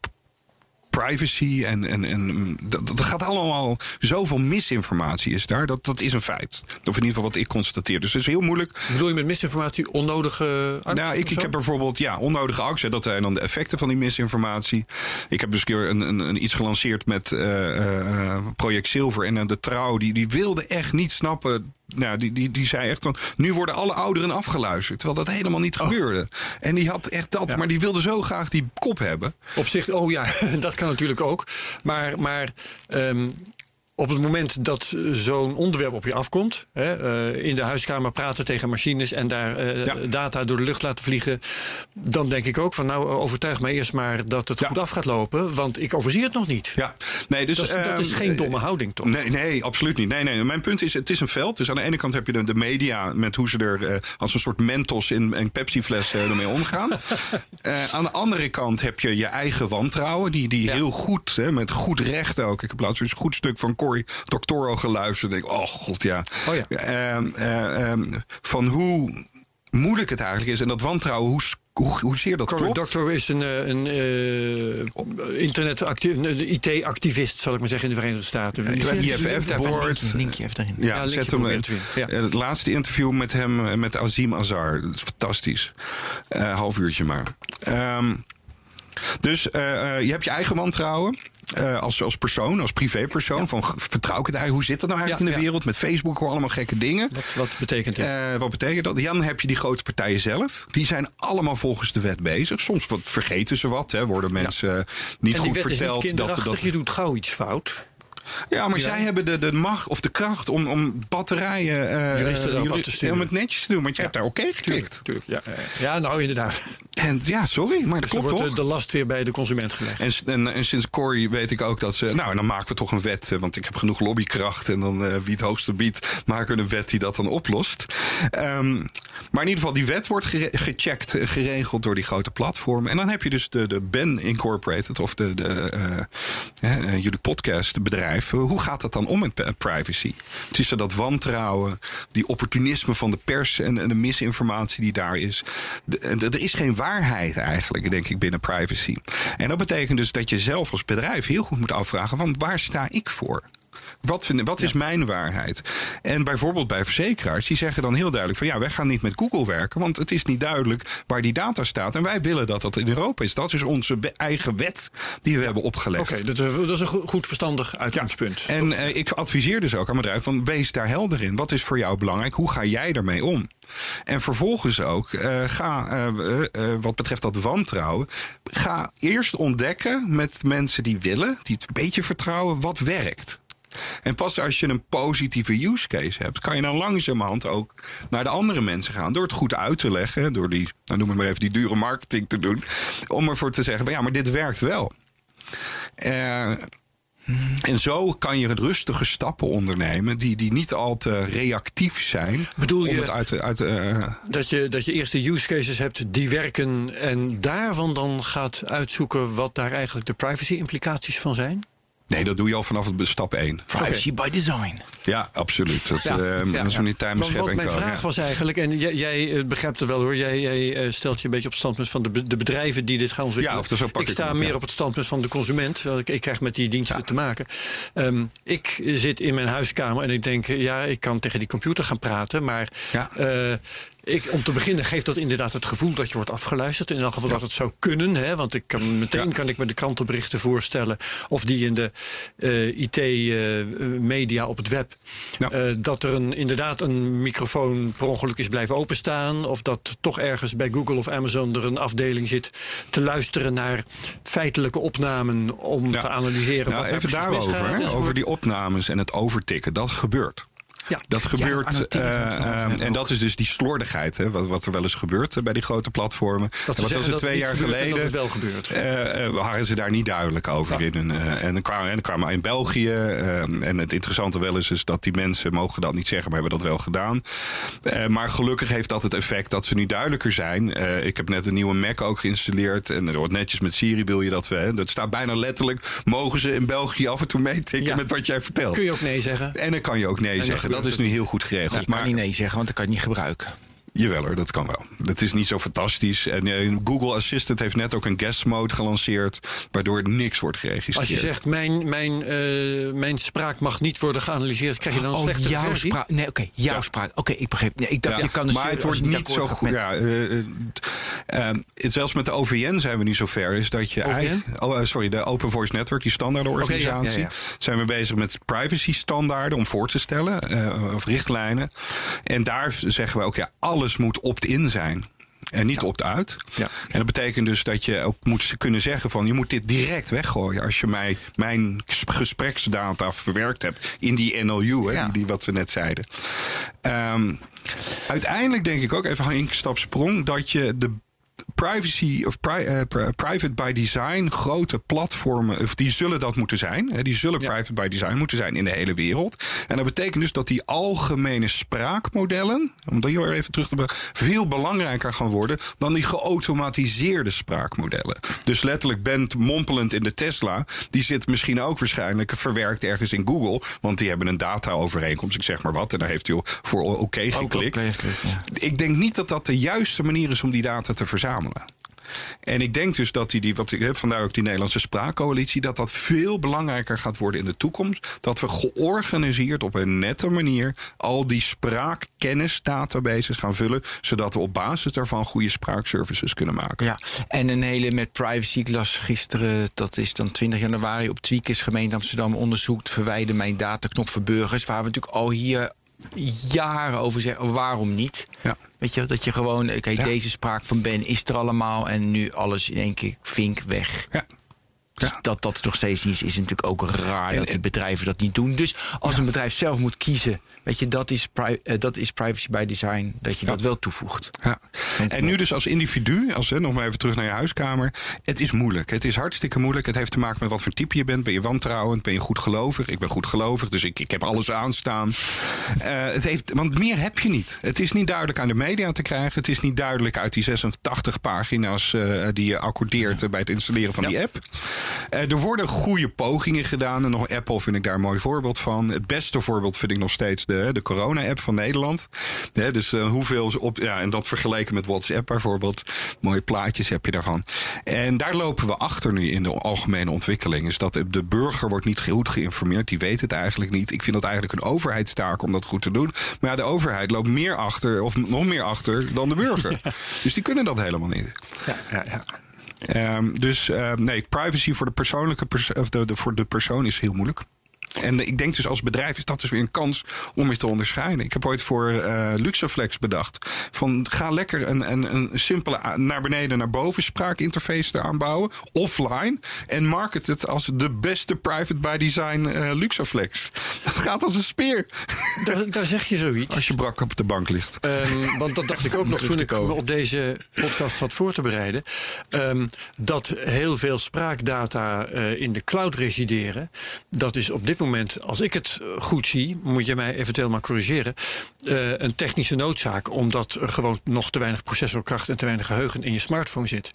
privacy en, en, en dat, dat gaat allemaal zoveel misinformatie is daar. Dat, dat is een feit. Of in ieder geval wat ik constateer. Dus het is heel moeilijk. Bedoel je met misinformatie onnodige angst Nou, ik, ik heb bijvoorbeeld ja, onnodige angst. Dat zijn dan de effecten van die misinformatie. Ik heb dus een keer een, een, een iets gelanceerd met eh, eh, Project Silver. En eh, de trouw, die, die wilde echt niet snappen. Nou, die, die, die zei echt van. Nu worden alle ouderen afgeluisterd. Terwijl dat helemaal niet gebeurde. En die had echt dat. Ja. Maar die wilde zo graag die kop hebben. Op zich, oh ja, dat kan natuurlijk ook. Maar, maar ehm, op het moment dat zo'n onderwerp op je afkomt, hè, eh, in de huiskamer praten tegen machines en daar eh, Ja. data door de lucht laten vliegen, dan denk ik ook van nou overtuig mij eerst maar dat het Ja. goed af gaat lopen, want ik overzie het nog niet. Ja, nee, dus, dat, is, dat is ehm, geen domme houding toch? Nee, nee, absoluut niet. Nee, nee. Mijn punt is, het is een veld. Dus aan de ene kant heb je de, de media met hoe ze er eh, als een soort mentos in een Pepsi-fles eh, ermee omgaan. Eh, aan de andere kant heb je je eigen wantrouwen, die, die Ja. heel goed, hè, met goed recht ook. Ik heb laatst een goed stuk van Cory Doctorow geluisterd. En ik, oh god, ja. Oh ja. Ehm, eh, ehm, van hoe moeilijk het eigenlijk is en dat wantrouwen, hoe, hoe, hoezeer dat Cory klopt. Doctor is een, eh, een eh, internetacti- een IT-activist, zal ik maar zeggen, in de Verenigde Staten. IFF board. linkje, linkje even erin. Ja, Ja, linkje zet hem. Ja. eh, Het laatste interview met hem, met Azim Azar. Dat is fantastisch. Eh half uurtje maar. Ehm, dus eh, eh, je hebt je eigen wantrouwen. Eh, als, als persoon, als privépersoon. Van vertrouw ik het eigenlijk? Hoe zit dat nou eigenlijk Ja, in de ja. wereld? Met Facebook hoor allemaal gekke dingen. Wat, wat betekent dit? Eh, wat betekent dat? Dan heb je die grote partijen zelf. Die zijn allemaal volgens de wet bezig. Soms wat, vergeten ze wat. Hè, worden mensen eh, niet en goed verteld. dat, dat, je doet gauw iets fout. Ja, maar Ja. zij hebben de, de macht of de kracht om, om batterijen. Juristen erop juri- af te sturen. Om het netjes te doen, want je hebt daar oké geklikt. Tuurlijk, ja, ja, nou inderdaad. En ja, sorry, maar dat Dus dan klopt wordt toch? de, last weer bij de consument gelegd. En, en, en sinds Corey weet ik ook dat ze. Nou, dan maken we toch een wet. eh, Want ik heb genoeg lobbykracht. En dan eh, wie het hoogste biedt, maken we een wet die dat dan oplost. Ehm, maar in ieder geval, die wet wordt gere- gecheckt, geregeld door die grote platformen. En dan heb je dus de, de Ben Incorporated, of de, de, eh, jullie podcastbedrijf. Eh, hoe gaat dat dan om met privacy? Er dat wantrouwen, die opportunisme van de pers en, de misinformatie die daar is. Er is geen waarheid eigenlijk, denk ik, binnen privacy. En dat betekent dus dat je zelf als bedrijf heel goed moet afvragen: van waar sta ik voor? Wat, vind, wat is mijn waarheid? En bijvoorbeeld bij verzekeraars, die zeggen dan heel duidelijk: van ja, wij gaan niet met Google werken, want het is niet duidelijk waar die data staat. En wij willen dat dat in Europa is. Dat is onze eigen wet die we hebben opgelegd. Oké, dat, is- dat is een go- goed verstandig uitgangspunt. En eh, ik adviseer dus ook aan bedrijven van wees daar helder in. Wat is voor jou belangrijk? Hoe ga jij daarmee om? En vervolgens ook, eh, ga eh, wat betreft dat wantrouwen, ga eerst ontdekken met mensen die willen, die het een beetje vertrouwen, wat werkt. En pas als je een positieve use case hebt, kan je dan langzamerhand ook naar de andere mensen gaan. Door het goed uit te leggen, door die, nou noem het maar even, die dure marketing te doen. Om ervoor te zeggen, van, ja, maar dit werkt wel. Eh, En zo kan je rustige stappen ondernemen die, die niet al te reactief zijn. Bedoel je- het uit, uit, eh, Dat je, dat je eerst de use cases hebt die werken en daarvan dan gaat uitzoeken wat daar eigenlijk de privacy implicaties van zijn? Nee, dat doe je al vanaf het stap 1. Privacy by design. Ja, absoluut. Dat, Ja, we ja. niet time wat en mijn vraag ja. was eigenlijk, en jij, jij eh, begrijpt het wel hoor, jij, jij eh, stelt je een beetje op het standpunt van de, de bedrijven die dit gaan ontwikkelen. Ja, of zo pak ik ik sta meer ja. op het standpunt van de consument. Ik, ik krijg met die diensten te maken. Ehm, ik zit in mijn huiskamer en ik denk, ja, ik kan tegen die computer gaan praten, maar Ja. Eh, ik, om te beginnen geeft dat inderdaad het gevoel dat je wordt afgeluisterd. In elk geval dat het zou kunnen. Hè, want ik kan, meteen Ja. kan ik me de krantenberichten voorstellen. Of die in de IT-media op het web. Ja. Eh, dat er een, inderdaad een microfoon per ongeluk is blijven openstaan. Of dat toch ergens bij Google of Amazon er een afdeling zit te luisteren naar feitelijke opnamen. Om te analyseren Nou, wat even daarover, hè, over die opnames en het overtikken. Dat gebeurt. Ja. Dat gebeurt. eh, en dat is dus die slordigheid, hè, wat, wat er wel eens gebeurt eh, bij die grote platformen. Dat en wat was dat twee jaar geleden? dat het wel gebeurt. eh, waren ze daar niet duidelijk over in hun. en dan kwamen, en dan kwamen in België. en het interessante wel is, is dat die mensen mogen dat niet zeggen, maar hebben dat wel gedaan. Maar gelukkig heeft dat het effect dat ze nu duidelijker zijn. Ik heb net een nieuwe Mac ook geïnstalleerd. En er wordt netjes met Siri wil je dat we. Hè, dat staat bijna letterlijk. Mogen ze in België af en toe meetikken Ja. met wat jij vertelt? Kun je ook nee zeggen? En dan kan je ook nee zeggen. Dat is nu heel goed geregeld. Kan maar niet nee zeggen, want dan kan het niet gebruiken. Jawel hoor, dat kan wel. Dat is niet zo fantastisch. En eh, Google Assistant heeft net ook een guest mode gelanceerd, waardoor niks wordt geregistreerd. Als je zegt, mijn, mijn, eh, mijn spraak mag niet worden geanalyseerd, krijg je dan een Oh, slechtere jouw versie? spraak. Nee, oké, jouw Ja. spraak. Oké, ik begreep. Nee, ik dacht, Ja, je kan dus maar het wordt niet zo goed. Ja, eh, zelfs met de OVN zijn we nu zover. Is dat je OVN? eigen- oh, sorry, de Open Voice Network, die standaardenorganisatie. Oké, ja, ja, Zijn we bezig met privacy standaarden om voor te stellen, eh, of richtlijnen. En daar zeggen we ook, ja, alles moet opt-in zijn. En niet opt-out. Ja. En dat betekent dus dat je ook moet kunnen zeggen van... je moet dit direct weggooien als je mij, mijn gespreksdata verwerkt hebt... in die NLU, hè, Ja. die, die wat we net zeiden. Ehm, uiteindelijk denk ik ook, even een stapsprong... dat je de privacy of pri- eh, pri- private by design grote platformen, of die zullen dat moeten zijn. Hè, die zullen private by design moeten zijn in de hele wereld. En dat betekent dus dat die algemene spraakmodellen, om dat hier even terug te brengen, veel belangrijker gaan worden dan die geautomatiseerde spraakmodellen. Dus letterlijk bent mompelend in de Tesla, die zit misschien ook waarschijnlijk verwerkt ergens in Google, want die hebben een data-overeenkomst, ik zeg maar wat, en daar heeft hij voor oké geklikt. geklikt, ja. Ik denk niet dat dat de juiste manier is om die data te verzamelen. En ik denk dus dat die, die wat, ik- hè, vandaar ook die Nederlandse spraakcoalitie, dat dat veel belangrijker gaat worden in de toekomst. Dat we georganiseerd op een nette manier al die spraakkennisdatabases gaan vullen, zodat we op basis daarvan goede spraakservices kunnen maken. Ja, en een hele met privacy. Ik las gisteren, dat is dan 20 januari op Tweakers gemeente Amsterdam onderzoekt. Verwijder mijn dataknop voor burgers. Waar we natuurlijk al hier jaren over zeggen. Waarom niet? Ja. Weet je, dat je gewoon, Ja. deze spraak van Ben is er allemaal. En nu alles in één keer vink weg. Ja. Dus dat dat nog steeds is, is natuurlijk ook raar En- dat die en- bedrijven dat niet doen. Dus als een bedrijf zelf moet kiezen, weet je, dat is, pri- eh, dat is privacy by design, dat je dat wel toevoegt. Ja. En nu dus als individu, als, hè, nog maar even terug naar je huiskamer. Het is moeilijk. Het is hartstikke moeilijk. Het heeft te maken met wat voor type je bent. Ben je wantrouwend? Ben je goed gelovig? Ik ben goed gelovig, dus ik, ik heb alles aanstaan. Eh, het heeft, want meer heb je niet. Het is niet duidelijk aan de media te krijgen. Het is niet duidelijk uit die 86 pagina's eh, die je accordeert bij het installeren van die app. Er worden goede pogingen gedaan. En nog Apple vind ik daar een mooi voorbeeld van. Het beste voorbeeld vind ik nog steeds de, de corona-app van Nederland. Dus eh, hoeveel ze op. Ja, en dat vergeleken met WhatsApp bijvoorbeeld. Mooie plaatjes heb je daarvan. En daar lopen we achter nu in de algemene ontwikkeling. Is dat de burger wordt niet goed geïnformeerd. Die weet het eigenlijk niet. Ik vind dat eigenlijk een overheidstaak om dat goed te doen. Maar ja, de overheid loopt meer achter, of nog meer achter, dan de burger. Dus die kunnen dat helemaal niet. Ja, ja, ja. Ehm, dus ehm, nee, privacy voor de persoonlijke pers of de, de- voor de persoon is heel moeilijk. En ik denk dus als bedrijf is dat dus weer een kans om je te onderscheiden. Ik heb ooit voor eh, Luxaflex bedacht. Van ga lekker een, een, een simpele naar beneden naar boven spraakinterface eraan bouwen. Offline. En market het als de beste private by design eh Luxaflex. Dat gaat als een speer. Daar, daar zeg je zoiets. Als je brak op de bank ligt. Ehm, want dat dacht ik ook nog toen ik me op deze podcast zat voor te bereiden. Ehm, dat heel veel spraakdata eh, in de cloud resideren. Dat is op dit moment, als ik het eh, goed zie, moet je mij eventueel maar corrigeren. eh, een technische noodzaak, omdat er gewoon nog te weinig processorkracht en te weinig geheugen in je smartphone zit.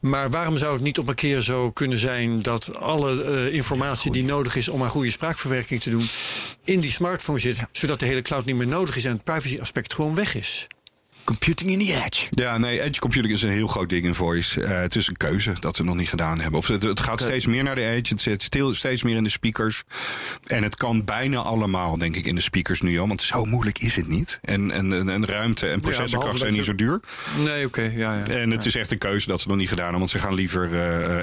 Maar waarom zou het niet op een keer zo kunnen zijn dat alle eh, informatie die nodig is om aan goede spraakverwerking te doen, in die smartphone zit, zodat de hele cloud niet meer nodig is en het privacy aspect gewoon weg is? Computing in the edge. Ja, nee, edge computing is een heel groot ding in voice. Eh, het is een keuze dat we nog niet gedaan hebben. Of het, het gaat steeds meer naar de edge. Het zit stil, steeds meer in de speakers. En het kan bijna allemaal, denk ik, in de speakers nu al. Want zo moeilijk is het niet. En, en, en, en ruimte en processorkracht zijn niet zo duur. Nee, oké, ja, ja. En het is echt een keuze dat ze nog niet gedaan hebben. Want ze gaan liever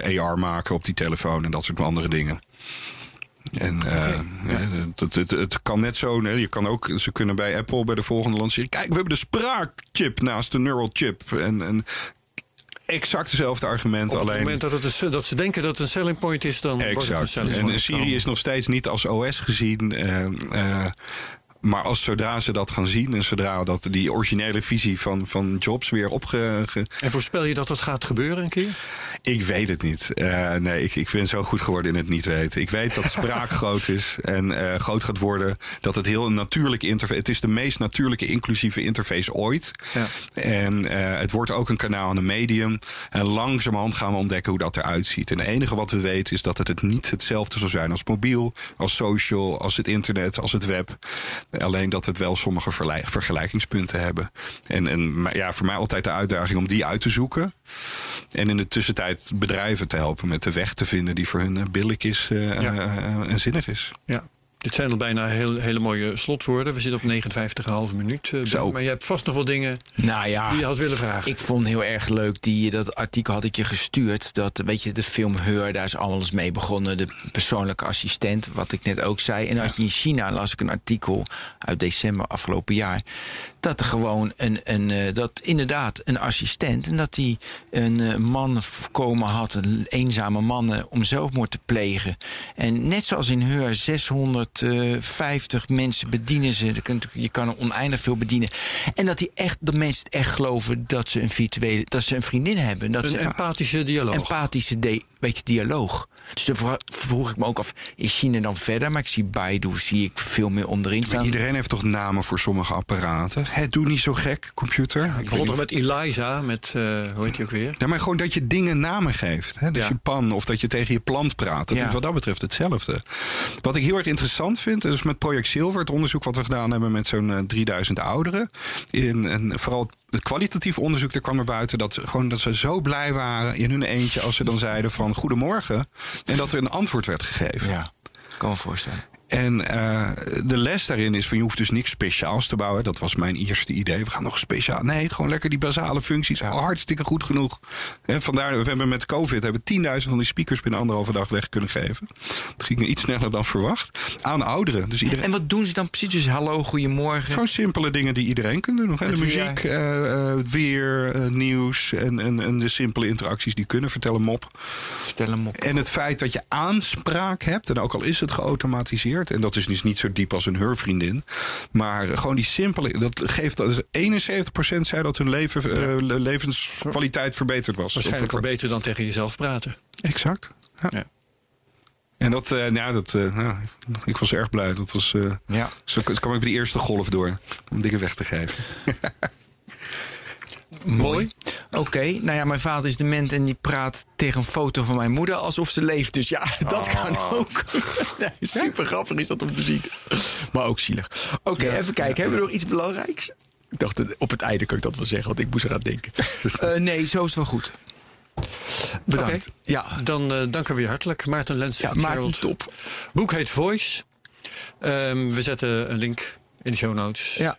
eh, AR maken op die telefoon en dat soort andere dingen. En eh, het, het, het, het kan net zo. Je kan ook, ze kunnen bij Apple bij de volgende lancering. Kijk, we hebben de spraakchip naast de neural chip. En, en exact dezelfde argumenten. Op het alleen moment dat, het dat ze denken dat het een selling point is, dan wordt het een Exact. selling point. En Siri is nog steeds niet als OS gezien. eh, maar als zodra ze dat gaan zien en zodra dat die originele visie van, van Jobs weer opge. ge- En voorspel je dat dat gaat gebeuren een keer? ik weet het niet. Eh, nee, ik, ik ben zo goed geworden in het niet weten. Ik weet dat spraak groot is en eh, groot gaat worden. Dat het heel een natuurlijke interface. Het is de meest natuurlijke inclusieve interface ooit. Ja. En eh, het wordt ook een kanaal en een medium. En langzamerhand gaan we ontdekken hoe dat eruit ziet. En het enige wat we weten is dat het, het niet hetzelfde zal zijn als mobiel, als social, als het internet, als het web. Alleen dat het wel sommige vergelijkingspunten hebben. En, en maar ja, voor mij altijd de uitdaging om die uit te zoeken. En in de tussentijd bedrijven te helpen met de weg te vinden die voor hun eh, billig is eh, Ja. eh, en zinnig is. Ja. Dit zijn al bijna heel, hele mooie slotwoorden. We zitten op 59,5 minuut. eh, Zo. Maar je hebt vast nog wel dingen Nou ja. die je had willen vragen. Ik vond heel erg leuk, die, dat artikel had ik je gestuurd. Dat, weet je, de film Heur, daar is alles mee begonnen. De persoonlijke assistent, wat ik net ook zei. En als je in China las ik een artikel uit december afgelopen jaar. Dat er gewoon een, een eh, dat inderdaad een assistent. En dat die een eh, man voorkomen had, een eenzame man, eh, om zelfmoord te plegen. En net zoals in Heur, 650 mensen bedienen ze. Je kan er oneindig veel bedienen. En dat die echt, dat mensen echt geloven dat ze een virtuele, dat ze een vriendin hebben. Dat een ze empathische dialoog. empathische de, beetje dialoog. Dus dan vro- vroeg ik me ook af, is China dan verder? Maar ik zie Baidu, zie ik veel meer onderin Maar staan. iedereen heeft toch namen voor sommige apparaten? Hè, doe niet zo gek, computer. ik begon toch met Eliza, met, eh, hoe heet die ook weer? Ja, maar gewoon dat je dingen namen geeft. Hè? Dus Ja. je pan of dat je tegen je plant praat. Dat Ja. is wat dat betreft hetzelfde. Wat ik heel erg interessant vind, is met Project Silver, het onderzoek wat we gedaan hebben met zo'n eh, 3000 ouderen. In, en vooral het kwalitatief onderzoek, daar kwam er buiten dat, gewoon, dat ze zo blij waren in hun eentje als ze dan zeiden van goedemorgen. En dat er een antwoord werd gegeven. Ja, kan me voorstellen. En eh, de les daarin is van je hoeft dus niks speciaals te bouwen. Dat was mijn eerste idee. We gaan nog speciaal. Nee, gewoon lekker die basale functies. Hartstikke goed genoeg. En vandaar, we hebben met COVID hebben we 10.000 van die speakers binnen anderhalve dag weg kunnen geven. Het ging iets sneller dan verwacht. Aan ouderen. Dus iedereen. En wat doen ze dan precies? Dus hallo, goedemorgen. Gewoon simpele dingen die iedereen kan doen. hè. De muziek, eh, eh, weer, nieuws en, en, en de simpele interacties die kunnen. Vertel een mop. Vertel hem op. En het feit dat je aanspraak hebt, en ook al is het geautomatiseerd, en dat is dus niet zo diep als een heurvriendin, maar gewoon die simpele, dat geeft dat is 71% zei dat hun leven, eh, le- levenskwaliteit verbeterd was. Waarschijnlijk Of- beter dan tegen jezelf praten. Exact. Ja. Ja. En dat, eh, ja, dat, eh, nou, ik was erg blij. Dat was, Ja. zo kwam ik bij de eerste golf door om dingen weg te geven. Mooi. Oké, nou ja, mijn vader is dement en die praat tegen een foto van mijn moeder alsof ze leeft. Dus ja, dat kan ook. Nee, super grappig is dat om te zien. Maar ook zielig. Oké, even kijken. Hebben we nog iets belangrijks? Ik dacht, op het einde kan ik dat wel zeggen, want ik moest eraan denken. Eh, nee, zo is het wel goed. Bedankt. Ja, Dan eh danken we je hartelijk. Maarten Lens Ja. Maarten, top. Boek heet Voice. Ehm, we zetten een link in de show notes. ja.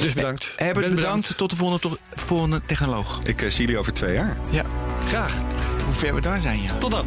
Dus bedankt. Herbert, Ben bedankt. Tot de volgende, to- volgende technoloog. Ik eh, zie jullie over twee jaar. Ja. Graag. Hoe ver we daar zijn, ja. Tot dan.